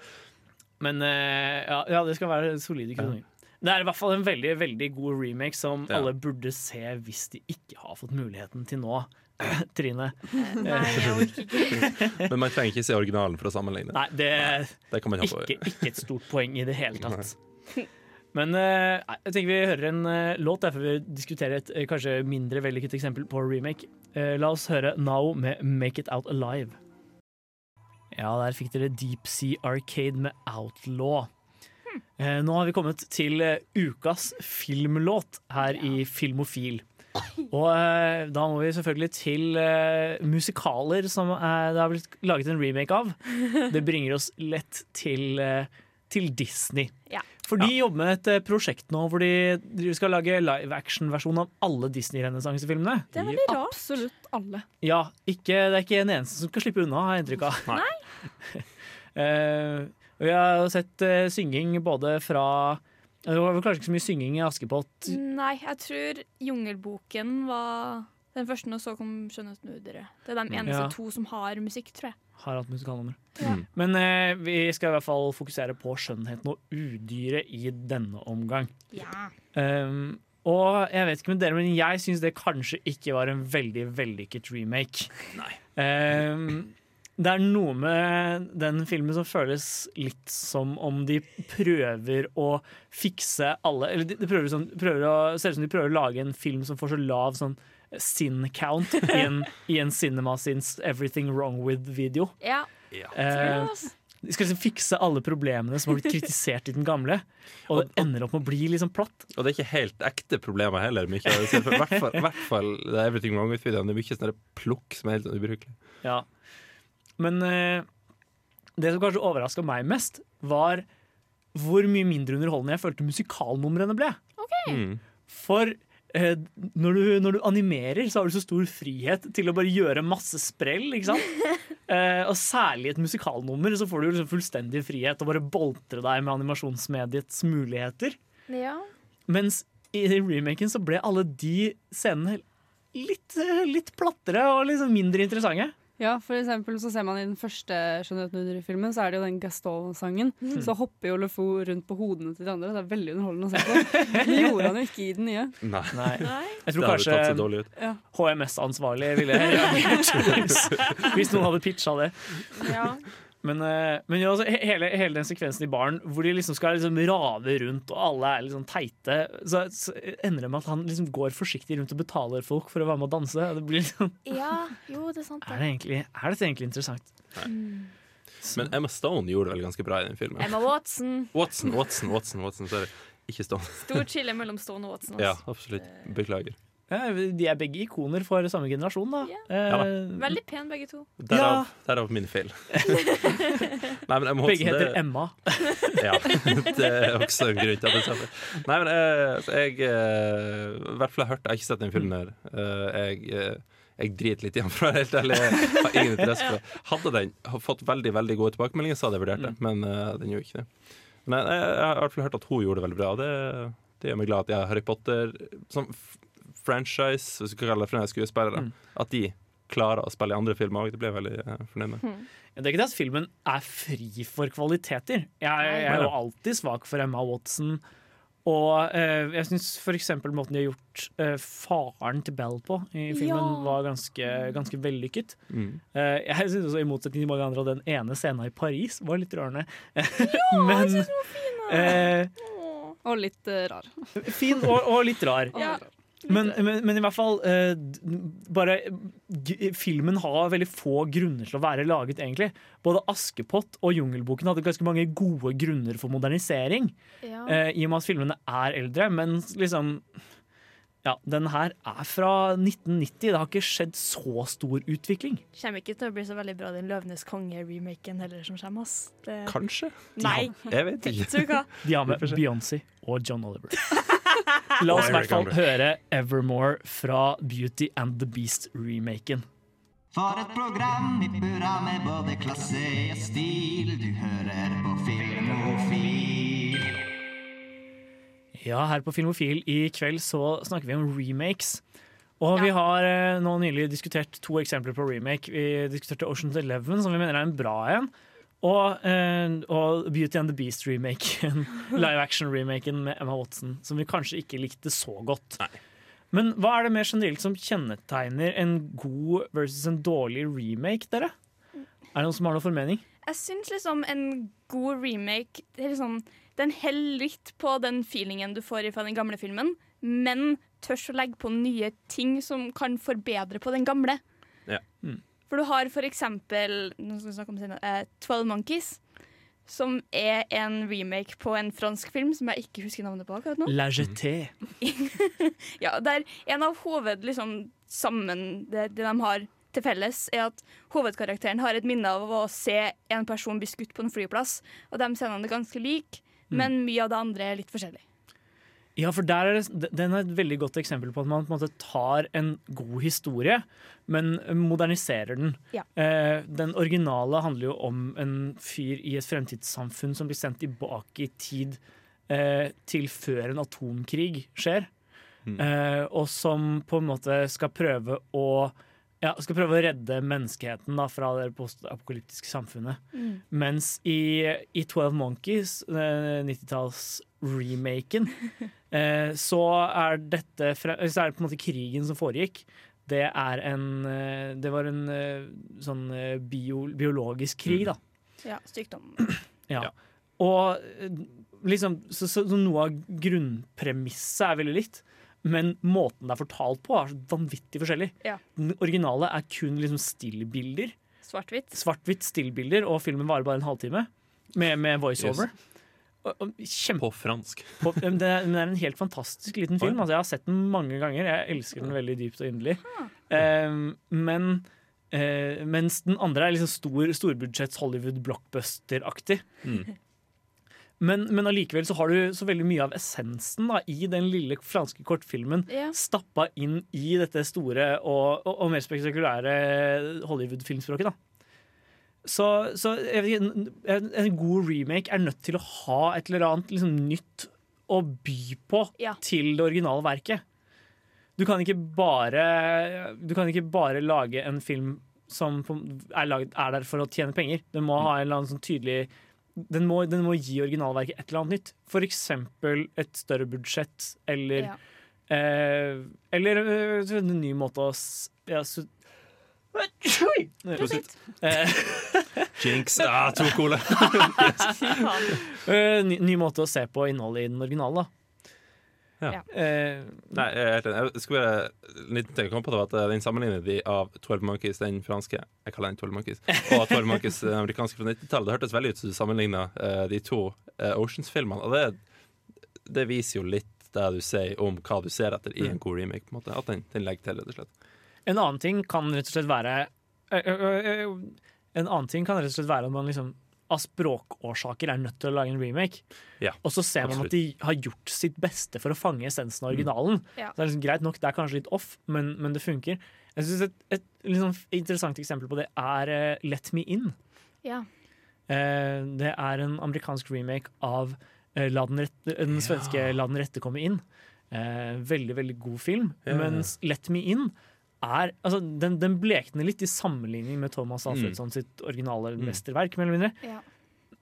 Men eh, ja, ja, det skal være solide krutonger. Det er i hvert fall en veldig veldig god remake som Ja. alle burde se hvis de ikke har fått muligheten til nå. [clears throat] Trine. Nei, jeg orker ikke. [laughs] Men man trenger ikke se originalen for å sammenligne. Nei, det er Det kan man ikke, ikke et stort poeng i det hele tatt. Men eh, nei, jeg tenker vi hører en eh, låt der før vi diskuterer et eh, kanskje mindre vellykket eksempel på remake. Eh, la oss høre Now med 'Make It Out Alive'. Ja, der fikk dere Deep Sea Arcade med 'Outlaw'. Eh, nå har vi kommet til ukas filmlåt her i Filmofil. Og eh, da må vi selvfølgelig til eh, musikaler som eh, det har blitt laget en remake av. Det bringer oss lett til, eh, til Disney. Ja. For de jobber med et eh, prosjekt nå hvor de, de skal lage live action-versjon av alle Disney-renessansefilmene. Det er veldig rart. Absolutt alle. Ja, ikke, det er ikke en eneste som skal slippe unna, har jeg inntrykk av. Nei. [laughs] Eh, og vi har sett eh, synging både fra Det var vel kanskje ikke så mye synging i Askepott. Nei, jeg tror Jungelboken var den første når så kom Skjønnheten og. Det er de eneste Ja. to som har musikk, tror jeg. Har hatt musikalnummer. Ja. Men eh, vi skal i hvert fall fokusere på skjønnheten og udyret i denne omgang. Ja. Um, og jeg vet ikke med dere, men jeg syns det kanskje ikke var en veldig vellykket remake. Um, det er noe med den filmen som føles litt som om de prøver å fikse alle Eller de, de prøver, sånn, prøver å, ser ut som de prøver å lage en film som får så lav sånn sin count i en, i en Cinema Sins Everything Wrong With-video. Ja. Eh, de skal liksom fikse alle problemene som har blitt kritisert i den gamle. Og det ender opp med å bli liksom platt. Og det er ikke helt ekte problemer heller. I hvert fall, hvert fall det er Everything Wrong With-videoen. Det er mye sånn plukk som er helt ubrukelig. Ja. Men eh, det som kanskje overraska meg mest, var hvor mye mindre underholdende jeg følte musikalnumrene ble. Mm. For eh, når, du, når du animerer, så har du så stor frihet til å bare gjøre masse sprell. ikke sant? [laughs] Eh, og særlig i et musikalnummer så får du liksom fullstendig frihet til å bare boltre deg med animasjonsmediets muligheter. Ja. Mens i remaken så ble alle de scenene litt, litt plattere og liksom mindre interessante. Ja, for eksempel så ser man i den første Skjønnheten under-filmen, så er det jo den Gaston-sangen. Mm. Så hopper jo LeFou rundt på hodene til de andre. Det er veldig underholdende å se på. Det gjorde han jo ikke i den nye. Nei. Nei. Jeg tror Det kanskje. Ja. HMS-ansvarlig ville [laughs] reagert hvis, hvis noen hadde pitcha det. Ja. Men, eh, men jo, altså, hele, hele den sekvensen i baren hvor de liksom skal liksom rave rundt, og alle er liksom teite, så, så ender det med at han liksom går forsiktig rundt og betaler folk for å være med og danse. Det blir liksom, ja. Jo, det er sant. [laughs] er, det egentlig, er dette egentlig interessant? Men Emma Stone gjorde det vel ganske bra i den filmen. Emma Watson. Watson, Watson, Watson, Watson sorry. Ikke Stone. Stort skille mellom Stone og Watson. [laughs] Ja, Altså. absolutt. Beklager. Ja, de er begge ikoner for samme generasjon, da. Eh, Ja Veldig pen, begge to. Derav, derav min feil. [laughs] Nei, men Begge heter det- Emma. [laughs] ja, det er også en grunn til at det stemmer. Nei, men eh, jeg eh, I hvert fall har hørt Jeg har ikke sett den filmen her. Eh, jeg, eh, jeg driter litt i den, for å være helt ærlig. Jeg har ingen interesse for det. Hadde den fått veldig veldig gode tilbakemeldinger, så hadde jeg vurdert det. Men eh, den gjorde ikke det. Men jeg, jeg har i hvert fall hørt at hun gjorde det veldig bra, det, det gjør meg glad at jeg har Harry Potter som franchise, hvis du kan kalle det franchise skuespillere, Mm. at de klarer å spille i andre filmer òg. Det ble jeg veldig eh, fornøyd med. Ja, Det er ikke det at filmen er fri for kvaliteter. Jeg, jeg er jo alltid svak for Emma Watson. Og eh, jeg syns f.eks. måten de har gjort eh, faren til Bell på i filmen, Ja. var ganske, ganske vellykket. Mm. Eh, jeg synes også, i motsetning til mange andre, at den ene scenen i Paris var litt rørende. [laughs] jeg Men synes den var fin, eh, Og litt eh, rar. Fin og, og litt rar. Ja. [laughs] Men, men, men i hvert fall eh, bare g Filmen har veldig få grunner til å være laget, egentlig. Både Askepott og Jungelboken hadde ganske mange gode grunner for modernisering. Ja. eh, I og med at filmene er eldre, men liksom Ja, den her er fra 1990. Det har ikke skjedd så stor utvikling. Kommer ikke til å bli så veldig bra den Løvenes konge-remaken heller som kommer. ass. Det... Kanskje? Nei. Jeg vet [laughs] ikke. De har med Beyoncé og John Oliver. [laughs] [laughs] La oss i hvert fall høre Evermore fra Beauty and the Beast-remaken. For et program i burra med både klasse og stil. Du hører på Filmofil. Ja, her på Filmofil i kveld så snakker vi om remakes. Og vi har eh, nå nylig diskutert to eksempler på remake. Vi diskuterte Oceans Eleven, som vi mener er en bra en. Og, eh, og Beauty and the Beast-remaken. [laughs] Live action-remaken med Emma Watson, som vi kanskje ikke likte så godt. Nei. Men hva er det mer generelt som kjennetegner en god versus en dårlig remake, dere? Er det noen som har noe formening? Jeg syns liksom en god remake det er liksom, Den holder litt på den feelingen du får fra den gamle filmen, men tørs å legge på nye ting som kan forbedre på den gamle. Ja. For du har for eksempel nå skal vi snakke om senere, uh, 12 Monkeys, som er en remake på en fransk film som jeg ikke husker navnet på akkurat nå. La Jetée. [laughs] Ja, der en av hoved liksom, sammen, det, det de har til felles, er at hovedkarakteren har et minne av å se en person bli skutt på en flyplass. Og de scenene er ganske like, Mm. men mye av det andre er litt forskjellig. Ja, for der er det, Den er et veldig godt eksempel på at man på en måte tar en god historie, men moderniserer den. Ja. Eh, den originale handler jo om en fyr i et fremtidssamfunn som blir sendt tilbake i tid eh, til før en atomkrig skjer. Eh, og som på en måte skal prøve å ja, skal prøve å redde menneskeheten da, fra det postapokalyptiske samfunnet. Mm. Mens i, i 12 Monkeys, eh, 90-talls-remaken, eh, [laughs] så er dette Så er det på en måte krigen som foregikk. Det er en eh, Det var en eh, sånn eh, bio, biologisk krig, da. Ja, sykdom. [clears throat] Ja. Og eh, liksom, så, så, så noe av grunnpremisset er veldig likt, men måten det er fortalt på, er så vanvittig forskjellig. Ja. Den originale er kun liksom stillbilder. Svart-hvitt. Svart-hvitt stillbilder, og filmen varer bare en halvtime med, med voiceover. Og kjempe- På fransk. [laughs] på, det, er, det er en helt fantastisk liten film. Altså, jeg har sett den mange ganger. Jeg elsker den veldig dypt og inderlig. Um, men uh, mens den andre er liksom stor, storbudsjetts Hollywood blockbuster-aktig. Mm. Men, men allikevel så har du så veldig mye av essensen da, i den lille franske kortfilmen yeah. stappa inn i dette store og, og, og mer spektakulære Hollywood-filmspråket. da. Så, så vet en, en god remake er nødt til å ha et eller annet liksom, nytt å by på til det originale verket. Du kan ikke bare, du kan ikke bare lage en film som er, laget, er der for å tjene penger. Den må ha en eller annen sånn tydelig den må, den må gi originalverket et eller annet nytt. For eksempel et større budsjett, eller Ja. eh, Eller eh, en ny måte å ja! Prosit. [laughs] Eh, Jinx. Ah, to cola. [laughs] Eh, ny, ny måte å se på innholdet i den originale, da. Ja. Eh, Nei, jeg, jeg skulle bare En liten ting å komme på det var at eh, Den sammenligner de av 12 Monkeys, den franske Jeg kaller den 12 Monkeys og 12 Monkeys, den amerikanske fra 90-tallet. Det hørtes veldig ut som du sammenligna de to uh, Oceans-filmene. Og det, det viser jo litt det du sier om hva du ser etter i en god remake. På en måte. At den, den legger til, rett og slett. En annen ting kan rett og slett være ø, ø, ø, ø, En annen ting kan rett og slett være at man liksom av språkårsaker er nødt til å lage en remake. Ja, og så ser man at de har gjort sitt beste for å fange essensen av originalen. Ja. Det er liksom greit nok, det er kanskje litt off, men, men det funker. Jeg synes Et, et liksom interessant eksempel på det er uh, Let Me In. Ja. Uh, det er en amerikansk remake av uh, La den, rette, den svenske La den rette komme inn. Eh, veldig, veldig god film. Mens Let Me In er altså, den, den blekner litt i sammenligning med Thomas Mm. Sitt originale mesterverk, mer eller mindre. Ja.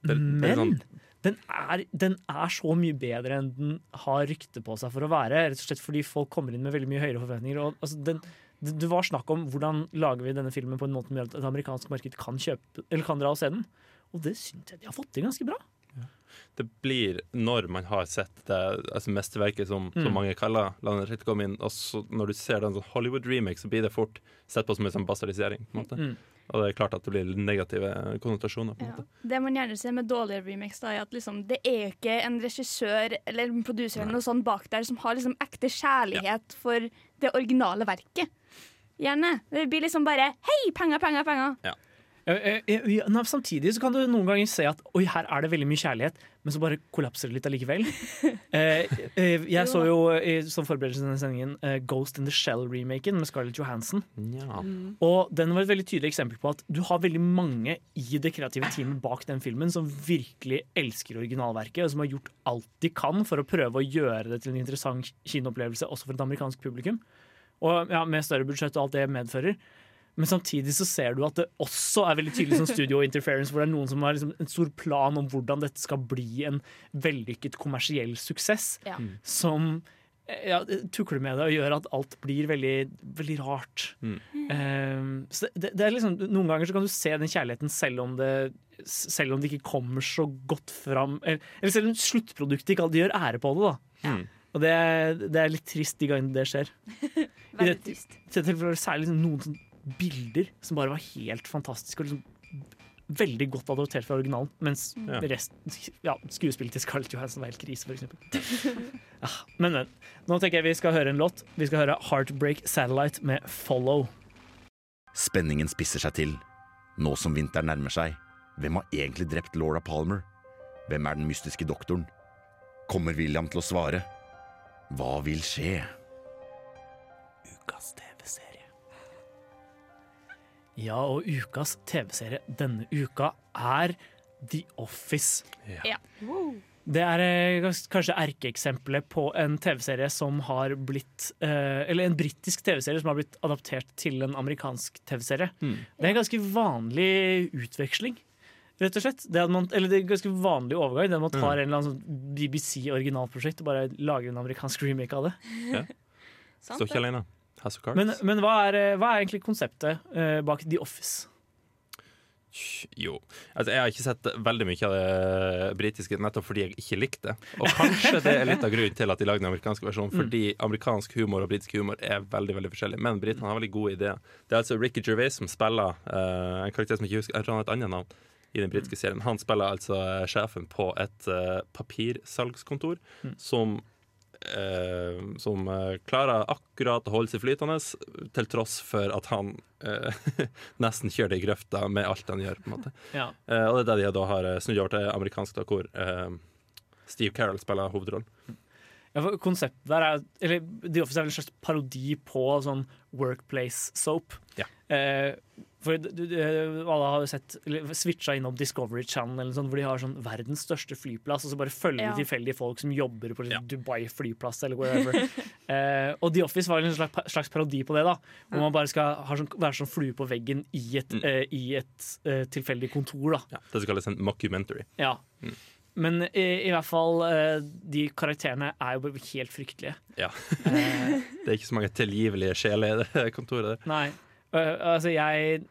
Men den er, den er så mye bedre enn den har rykte på seg for å være. Rett og slett fordi folk kommer inn med veldig mye høyere forventninger. Og, altså, den, det, det var snakk om hvordan lager vi denne filmen på en måte som gjør at et amerikansk marked kan kjøpe Eller kan dra og se den. Og det syns jeg de har fått til ganske bra. Det blir når man har sett det altså mesterverket som, som Mm. mange kaller landet rette komme inn, og så når du ser den sånn Hollywood-remake, så blir det fort sett på som en sånn bastardisering. På en måte. Mm. Og det er klart at det blir negative konnotasjoner. på en måte. Det man gjerne ser med dårligere remakes, da, er at liksom, det er jo ikke en regissør eller en produser eller noe sånt bak der som har liksom ekte kjærlighet for det originale verket. Gjerne. Det blir liksom bare Hei, penger, penger, penger! Ja, Samtidig så kan du noen ganger se at oi, her er det veldig mye kjærlighet, men så bare kollapser det litt allikevel. [laughs] Eh, eh, jeg så jo i, som forberedelse til denne sendingen eh, Ghost in the Shell-remaken med Scarlett Johansson. Og den var et veldig tydelig eksempel på at du har veldig mange i det kreative teamet bak den filmen som virkelig elsker originalverket, og som har gjort alt de kan for å prøve å gjøre det til en interessant kinoopplevelse også for et amerikansk publikum. Og ja, Med større budsjett og alt det medfører. Men samtidig så ser du at det også er veldig tydelig som studio interference, hvor det er noen som har liksom en stor plan om hvordan dette skal bli en vellykket kommersiell suksess, Ja. Mm. som eh, ja, tukler med det og gjør at alt blir veldig, veldig rart. Mm. Um, så det, det er liksom, noen ganger så kan du se den kjærligheten selv om det selv om det ikke kommer så godt fram Eller, eller selv om sluttproduktet ikke alltid gjør ære på det. da Mm. Og det, det er litt trist de gangene det skjer. [laughs] Veldig trist. i dette særlig liksom noen sånne bilder som bare var helt fantastiske. Og liksom veldig godt adoptert fra originalen. Mens Ja. resten ja, skuespillet til Scarlett Johansson var helt krise, f.eks. [laughs] Ja, men, men. Nå tenker jeg vi skal høre en låt. Vi skal høre Heartbreak Satellite med Follow. Spenningen spisser seg til. Nå som vinteren nærmer seg, hvem har egentlig drept Laura Palmer? Hvem er den mystiske doktoren? Kommer William til å svare? Hva vil skje? Ukas. Ja, og ukas TV-serie denne uka er The Office. Ja. Det er eh, kanskje erkeeksempelet på en TV-serie som har blitt eh, Eller en britisk TV-serie som har blitt adaptert til en amerikansk TV-serie. Mm. Det er en ganske vanlig utveksling. Rett og slett. Det at man, eller det er en ganske vanlig overgang. Det at man tar Mm. en eller annen sånn BBC-originalprosjekt og bare lager en amerikansk remake av det. Ja. [laughs] Står ikke alene. House of Cards. Men, men hva, er, eh, hva er egentlig konseptet uh, bak The Office? Jo. Altså, jeg har ikke sett veldig mye av det britiske nettopp fordi jeg ikke likte det. Og kanskje det er litt av grunnen til at de lagde den amerikanske versjonen, Mm. fordi amerikansk humor og britisk humor er veldig veldig forskjellig. Men britene har veldig gode ideer. Det er altså Ricky Gervais som spiller uh, en karakter som jeg ikke husker, jeg tror han har et annet navn i den britiske serien. Han spiller altså eh, sjefen på et uh, papirsalgskontor Mm. som eh, som eh, klarer akkurat å holde seg flytende, til tross for at han eh, [laughs] nesten kjører det i grøfta med alt han gjør. på en måte. Ja. Eh, og det er det de da har eh, snudd over til amerikansk, da, hvor eh, Steve Carroll spiller hovedrollen. Ja, for konseptet der er Eller The Office er vel en slags parodi på sånn workplace soap. Ja. Eh, for du, du, alle har jo sett switcha innom Discovery Channel, eller sånn, hvor de har sånn verdens største flyplass, og så bare følger Ja. de tilfeldige folk som jobber på ja. Dubai flyplass eller wherever. [laughs] eh, og The Office var en slags, slags parodi på det, da. Hvor man bare skal ha sånn, være sånn flue på veggen i et, Mm. eh, i et eh, tilfeldig kontor, da. Ja, det som kalles en mockumentary. Ja. Mm. Men i, i hvert fall, eh, de karakterene er jo bare helt fryktelige. Ja. [laughs] det er ikke så mange tilgivelige sjeler i det kontoret. Nei. Uh, altså, jeg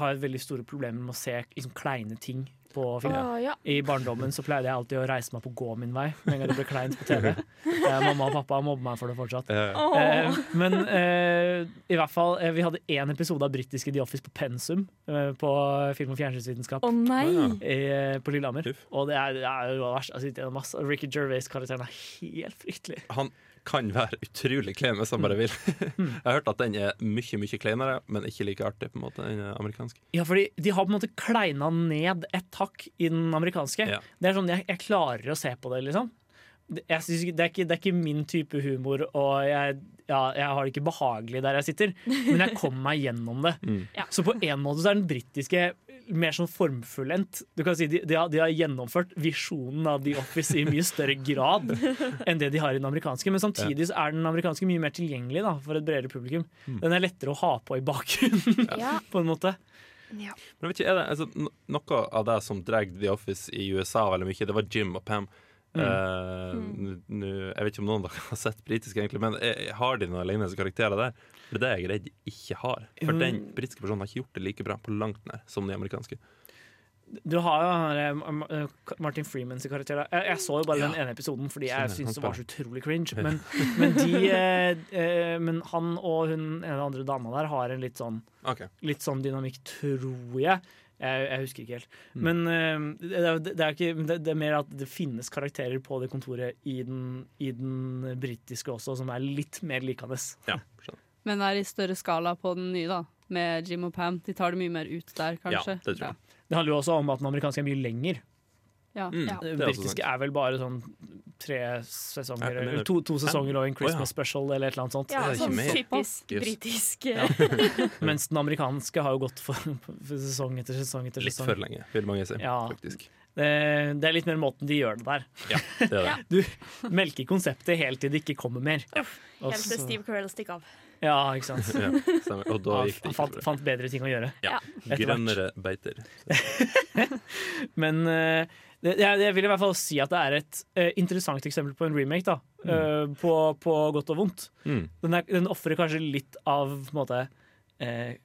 har veldig store problemer med å se liksom, kleine ting på film. Oh, ja. I barndommen så pleide jeg alltid å reise meg på gå min vei med en gang det ble kleint på TV. [laughs] Eh, mamma og pappa mobber meg for det fortsatt. Oh. Eh, men eh, i hvert fall, eh, vi hadde én episode av britiske The Office på pensum eh, på film- og fjernsynsvitenskap. oh, nei. Eh, på Lillehammer. Og det er, det er jo verst. Altså. Ricky Gervais-karakteren er helt fryktelig. Han kan være utrolig klein hvis han bare vil. [laughs] Jeg har hørt at den er mye mye kleinere, men ikke like artig på en måte enn amerikansk. Ja, fordi de har på en måte kleina ned et hakk i den amerikanske. Ja. Det er sånn, jeg, jeg klarer å se på det, liksom. Det- Jeg synes, det, er ikke, det er ikke min type humor, og jeg, ja, jeg har det ikke behagelig der jeg sitter, men jeg kommer meg gjennom det. Mm. Ja. Så på en måte så er den britiske mer sånn formfullendt. Du kan si de, de, har, de har gjennomført visjonen av The Office i mye større grad [laughs] enn det de har i den amerikanske. Men samtidig så er den amerikanske mye mer tilgjengelig da, for et bredere publikum. Mm. Den er lettere å ha på i bakgrunnen, Ja. [laughs] på en måte. Ja. Men vet ikke, er det, altså, Noe av det som drar The Office i USA veldig mye, det var Jim og Pam. Mm. Uh, mm. nå- jeg vet ikke om noen av dere har sett britisk, egentlig, men eh, har de noen lignende karakterer der? For det er jeg redd ikke har. For Mm. den britiske personen har ikke gjort det like bra på langt nær som den amerikanske. Du har jo eh, eh, Martin Freemans karakter. Jeg, jeg så jo bare den ene episoden fordi jeg syntes det var så utrolig cringe. [laughs] Men, men, de, eh, men han og hun ene andre dama der har en litt sånn, okay. litt sånn dynamikk, tror jeg. Jeg, jeg husker ikke helt. Mm. Men uh, det, det, er ikke, det, det er mer at det finnes karakterer på det kontoret i den, i den britiske også, som er litt mer likende. Ja, skjønner. Men er i større skala på den nye, da. Med Jim og Pam. De tar det mye mer ut der, kanskje. det tror jeg. Det handler jo også om at den amerikanske er mye lenger. Ja. Mm, Ja. Det britiske er vel bare sånn tre sesonger, Ja, eller to, to sesonger og en Christmas Christmas ja. special eller et eller annet sånt. Ja, Det sånn typisk britisk. Ja. eh, [laughs] Mens den amerikanske har jo gått for, for sesong etter sesong etter Litt sesong. for lenge, vil mange si. Ja. Faktisk. Det, det er litt mer måten de gjør det der. Ja, det er det. [laughs] Du melker konseptet helt til det ikke kommer mer. Uff, Helt til Steve Carell stikker av. Ja, ikke sant. [laughs] Ja, stemmer. Og da gikk det ikke fant, bra. fant bedre ting å gjøre. Ja. Grønnere beiter. [laughs] Men uh, det, jeg, jeg vil i hvert fall si at det er et uh, interessant eksempel på en remake, da. eh, på, på godt og vondt. Mm. Den, er- den ofrer kanskje litt av på en måte eh,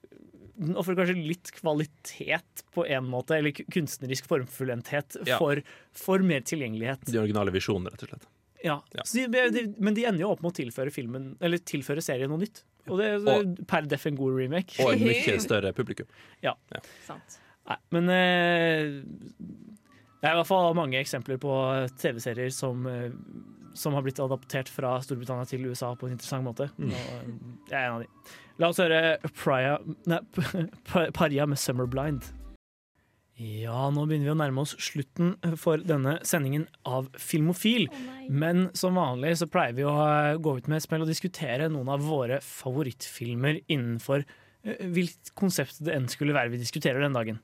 Den ofrer kanskje litt kvalitet på en måte, eller kunstnerisk formfullendthet, Ja. for, for mer tilgjengelighet. De originale visjonene, rett og slett. Ja. Ja. Så de, de, men de ender jo opp med å tilføre filmen Eller tilføre serien noe nytt. Og det er per def en god remake. Og en mye [laughs] større publikum. Ja. Sant. Nei, men eh, det er i hvert fall mange eksempler på TV-serier som, eh, som har blitt adaptert fra Storbritannia til USA på en interessant måte. Mm. Og eh, jeg er en av de. La oss høre Paria, nei, [laughs] Paria med 'Summer Blind'. Ja, nå begynner vi å nærme oss slutten for denne sendingen av Filmofil. Men som vanlig så pleier vi å eh, gå ut med et smell og diskutere noen av våre favorittfilmer innenfor eh, hvilket konsept det enn skulle være vi diskuterer den dagen.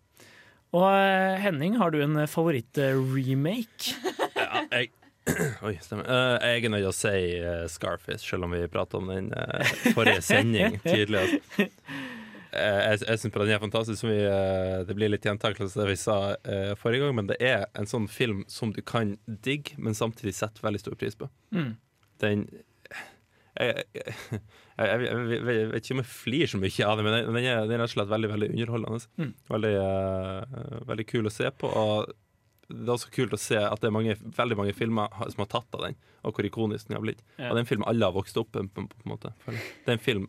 Og eh, Henning, har du en favorittremake? [laughs] Ja, jeg [clears throat] Oi, stemmer. Jeg er nødt til å si Scarface, selv om vi pratet om den forrige sending [laughs] tidlig. Eh, jeg jeg syns den er fantastisk. Som vi, eh, det blir litt gjentakelse det vi sa eh, forrige gang, men det er en sånn film som du kan digge, men samtidig sette veldig stor pris på. Mm. Den jeg, jeg, jeg, jeg, vet ikke om jeg flirer så mye av det, men den, er, den er rett og slett veldig veldig underholdende. Mm. Veldig, uh, veldig kul å se på. Og det er også kult å se at det er mange, veldig mange filmer som har tatt av den, og hvor ikonisk den har blitt. Ja. Og det er en film alle har vokst opp med. Det er en film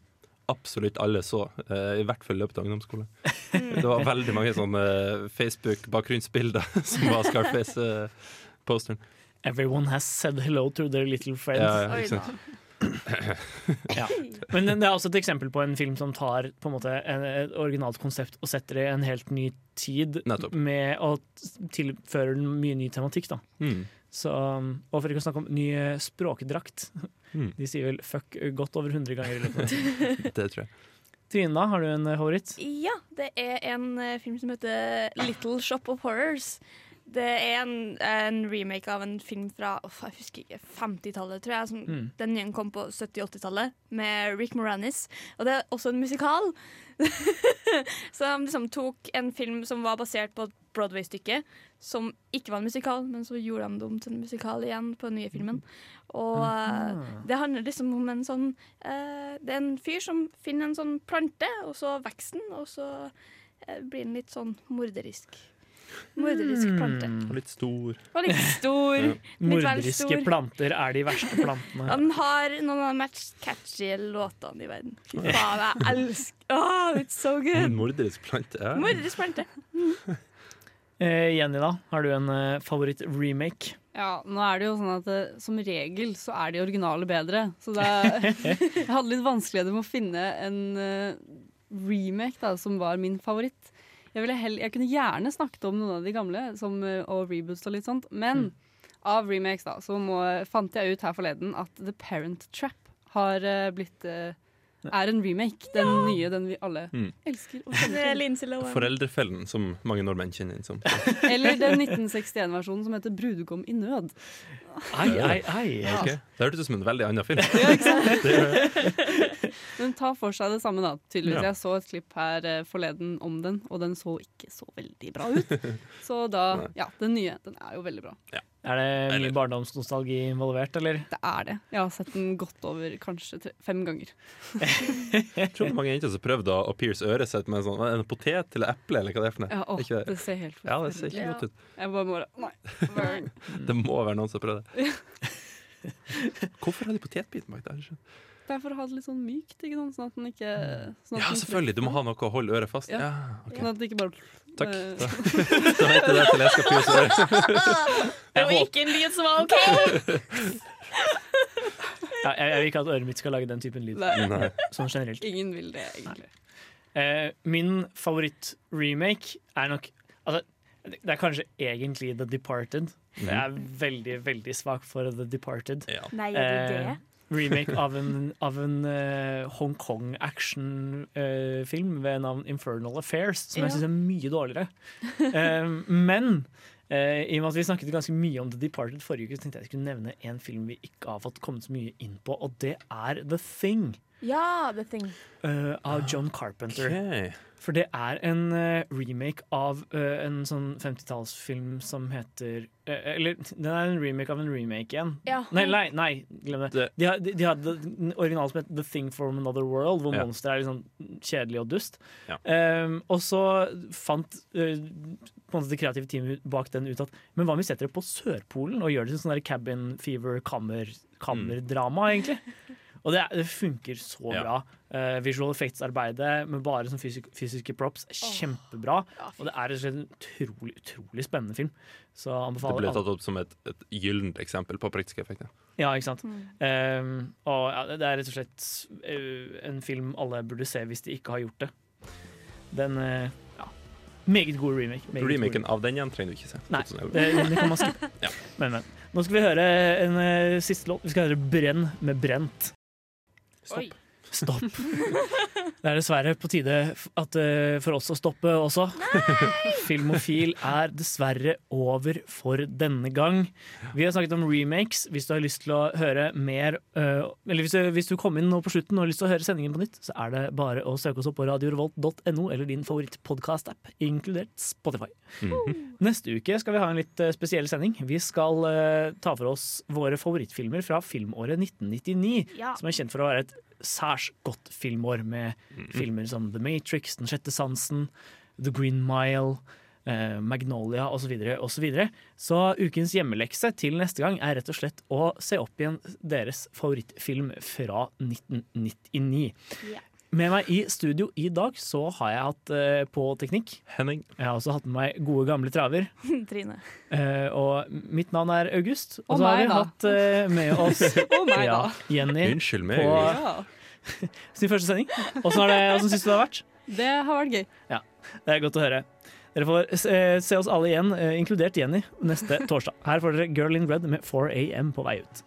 absolutt alle så, eh, i hvert fall i løpet av ungdomsskolen. Det var veldig mange sånne eh, Facebook-bakgrunnsbilder [laughs] som var Scarface-posteren. Everyone has said hello to their little friends. Ja, ja, ikke sant. [clears throat] Ja. Men det er også et eksempel på en film som tar på en måte et originalt konsept og setter det i en helt ny tid Nettopp. med å tilføre den mye ny tematikk. Da. Mm. Så, og for ikke å snakke om ny språkdrakt. Mm. De sier vel 'fuck' godt over 100 ganger. [laughs] Det tror jeg. Trine, da, har du en eh, favoritt? Ja, det er en eh, film som heter Little Shop of Horrors. Det er en, en remake av en film fra oh, jeg husker ikke, 50-tallet, tror jeg. Som, Mm. Den nye kom på 70-80-tallet, med Rick Moranis. Og det er også en musikal. [laughs] så de liksom tok en film som var basert på et Broadway-stykke, som ikke var en musikal, men så gjorde de det om til en musikal igjen på den nye filmen. Og uh, det handler liksom om en sånn uh, Det er en fyr som finner en sånn plante, og så vokser den, og så uh, blir den litt sånn morderisk. Morderisk planter. Og litt stor. Og litt [laughs] stor. Ja. Morderiske stor. planter er de verste [laughs] plantene. Han har noen av de mest catchy låtene i verden. Fy faen, jeg elsker oh, It's so good. Morderisk plante. Ja. Morderisk plante. [laughs] Eh, Jenny, da? Har du en eh, favoritt-remake? Ja, nå er det jo sånn at eh, som regel så er de originale bedre. Så det er, jeg hadde litt vanskeligheter med å finne en eh, remake da, som var min favoritt. Jeg, ville hell, jeg kunne gjerne snakket om noen av de gamle, som, eh, og reboots og litt sånt. Men av remakes da, så må, fant jeg ut her forleden at The Parent Trap har uh, blitt uh, er en remake. Den nye, den vi alle Mm. elsker. Er. Foreldrefellen, som mange nordmenn kjenner inn som. [laughs] Eller den 1961-versjonen som heter 'Brudgom i nød'. Ai, ai, ai. Okay. Det hørtes ut som en veldig annen film. Ja, [laughs] Det Den tar for seg det samme, da. Tydeligvis. Ja. Jeg så et klipp her eh, forleden om den, og den så ikke så veldig bra ut. [laughs] Så da Ja, den nye. Den er jo veldig bra. Er det mye barndomsnostalgi involvert, eller? Det er det. Jeg har sett den godt over kanskje tre, fem ganger. Jeg [laughs] tror det mange jenter som prøvde å, å pierce øret sitt med en sånn en potet eller eple, eller hva det er for noe. Ja, å, Er ikke det ser helt Ja, det ser ikke godt ut. Jeg bare må Nei. [laughs] Det må være noen som prøver det. Hvorfor har de potetbiten bak der? Det er for å ha det litt sånn mykt, ikke sant? sånn at den ikke sånn at Ja, den selvfølgelig. Du må ha noe å holde øret fast. Ja. Ja, ok. Sånn at det ikke bare Takk. eh, Da, [laughs] da vet jeg det til jeg skal pierce øret. [laughs] Det var ikke en lyd som var OK! [laughs] Ja, jeg, jeg vil ikke at øret mitt skal lage den typen lyd. Nei. Sånn generelt. Ingen vil det, egentlig. Eh, min favoritt-remake er nok altså, Det det er kanskje egentlig The Departed. Jeg er veldig, veldig svak for The Departed. Nei, er du det? Eh, remake av en, av en uh, Hongkong-actionfilm ved navn Infernal Affairs, som Ja. jeg syns er mye dårligere. [laughs] Eh, men eh, i og med at vi snakket ganske mye om The Departed forrige uke, så tenkte jeg jeg skulle nevne en film vi ikke har fått kommet så mye inn på, og det er The Thing. Ja, The Thing. eh, av John Carpenter. Ok. For det er en eh, remake av eh, en sånn 50-tallsfilm som heter eh, Eller den er en remake av en remake igjen. Ja. Nei, nei, nei, glem det. Det- De, har- de, de hadde den originalen som het The Thing from Another World, hvor Ja. monsteret er litt sånn kjedelig og dust. Ja. Um, og så fant uh, på en måte det kreative teamet bak den ut at Men hva om vi setter det på Sørpolen og gjør det til sånn cabin fever kammer, kammerdrama, egentlig? [laughs] Og det, det funker så Ja. bra. Uh, visual effects-arbeidet med bare sånn fysik fysiske props er kjempebra. Og det er en utrolig, utrolig spennende film. Så Det ble tatt opp som et, et gyllent eksempel på praktiske effekter. ja, ikke sant. Um, og ja, det er rett og slett uh, en film alle burde se hvis de ikke har gjort det. Den uh, ja, Meget god remake. Meget god Remaken av den igjen trenger du ikke se. Nei, det, det kan man skippe. [laughs] Ja. Men, men. Nå skal vi høre en uh, siste låt. Vi skal høre 'Brenn' med Brent. Oi. Stopp. [laughs] Det er dessverre på tide at, uh, for oss å stoppe også. [laughs] Filmofil er dessverre over for denne gang. Vi har snakket om remakes. Hvis du har lyst til å høre mer uh, Eller hvis du, hvis du kom inn nå på slutten og har lyst til å høre sendingen på nytt, så er det bare å søke oss opp på radiorevolt.no eller din favorittpodkast-app, inkludert Spotify. Neste uke skal vi ha en litt eh, spesiell sending. Vi skal ta for oss våre favorittfilmer fra filmåret 1999, Ja. som er kjent for å være et særs godt filmår, med filmer som The Matrix, Den sjette sansen, The Green Mile, eh, Magnolia osv. osv. Så, videre. så ukens hjemmelekse til neste gang er rett og slett å se opp igjen deres favorittfilm fra 1999. Ja. Med meg i studio i dag så har jeg hatt eh, på teknikk. Henning. Jeg har også hatt med meg gode gamle traver. [laughs] Trine. Eh, og mitt navn er August. Og Og så har vi da. hatt eh, med oss [laughs] Og meg, ja, da. Jenny Unnskyld meg. på Ja. [laughs] sin første sending. Åssen har det- åssen syns du det har vært? Det har vært gøy. Ja, Det er godt å høre. Dere får eh, se oss alle igjen, eh, inkludert Jenny, neste torsdag. Her får dere Girl in Red med 4 AM på vei ut.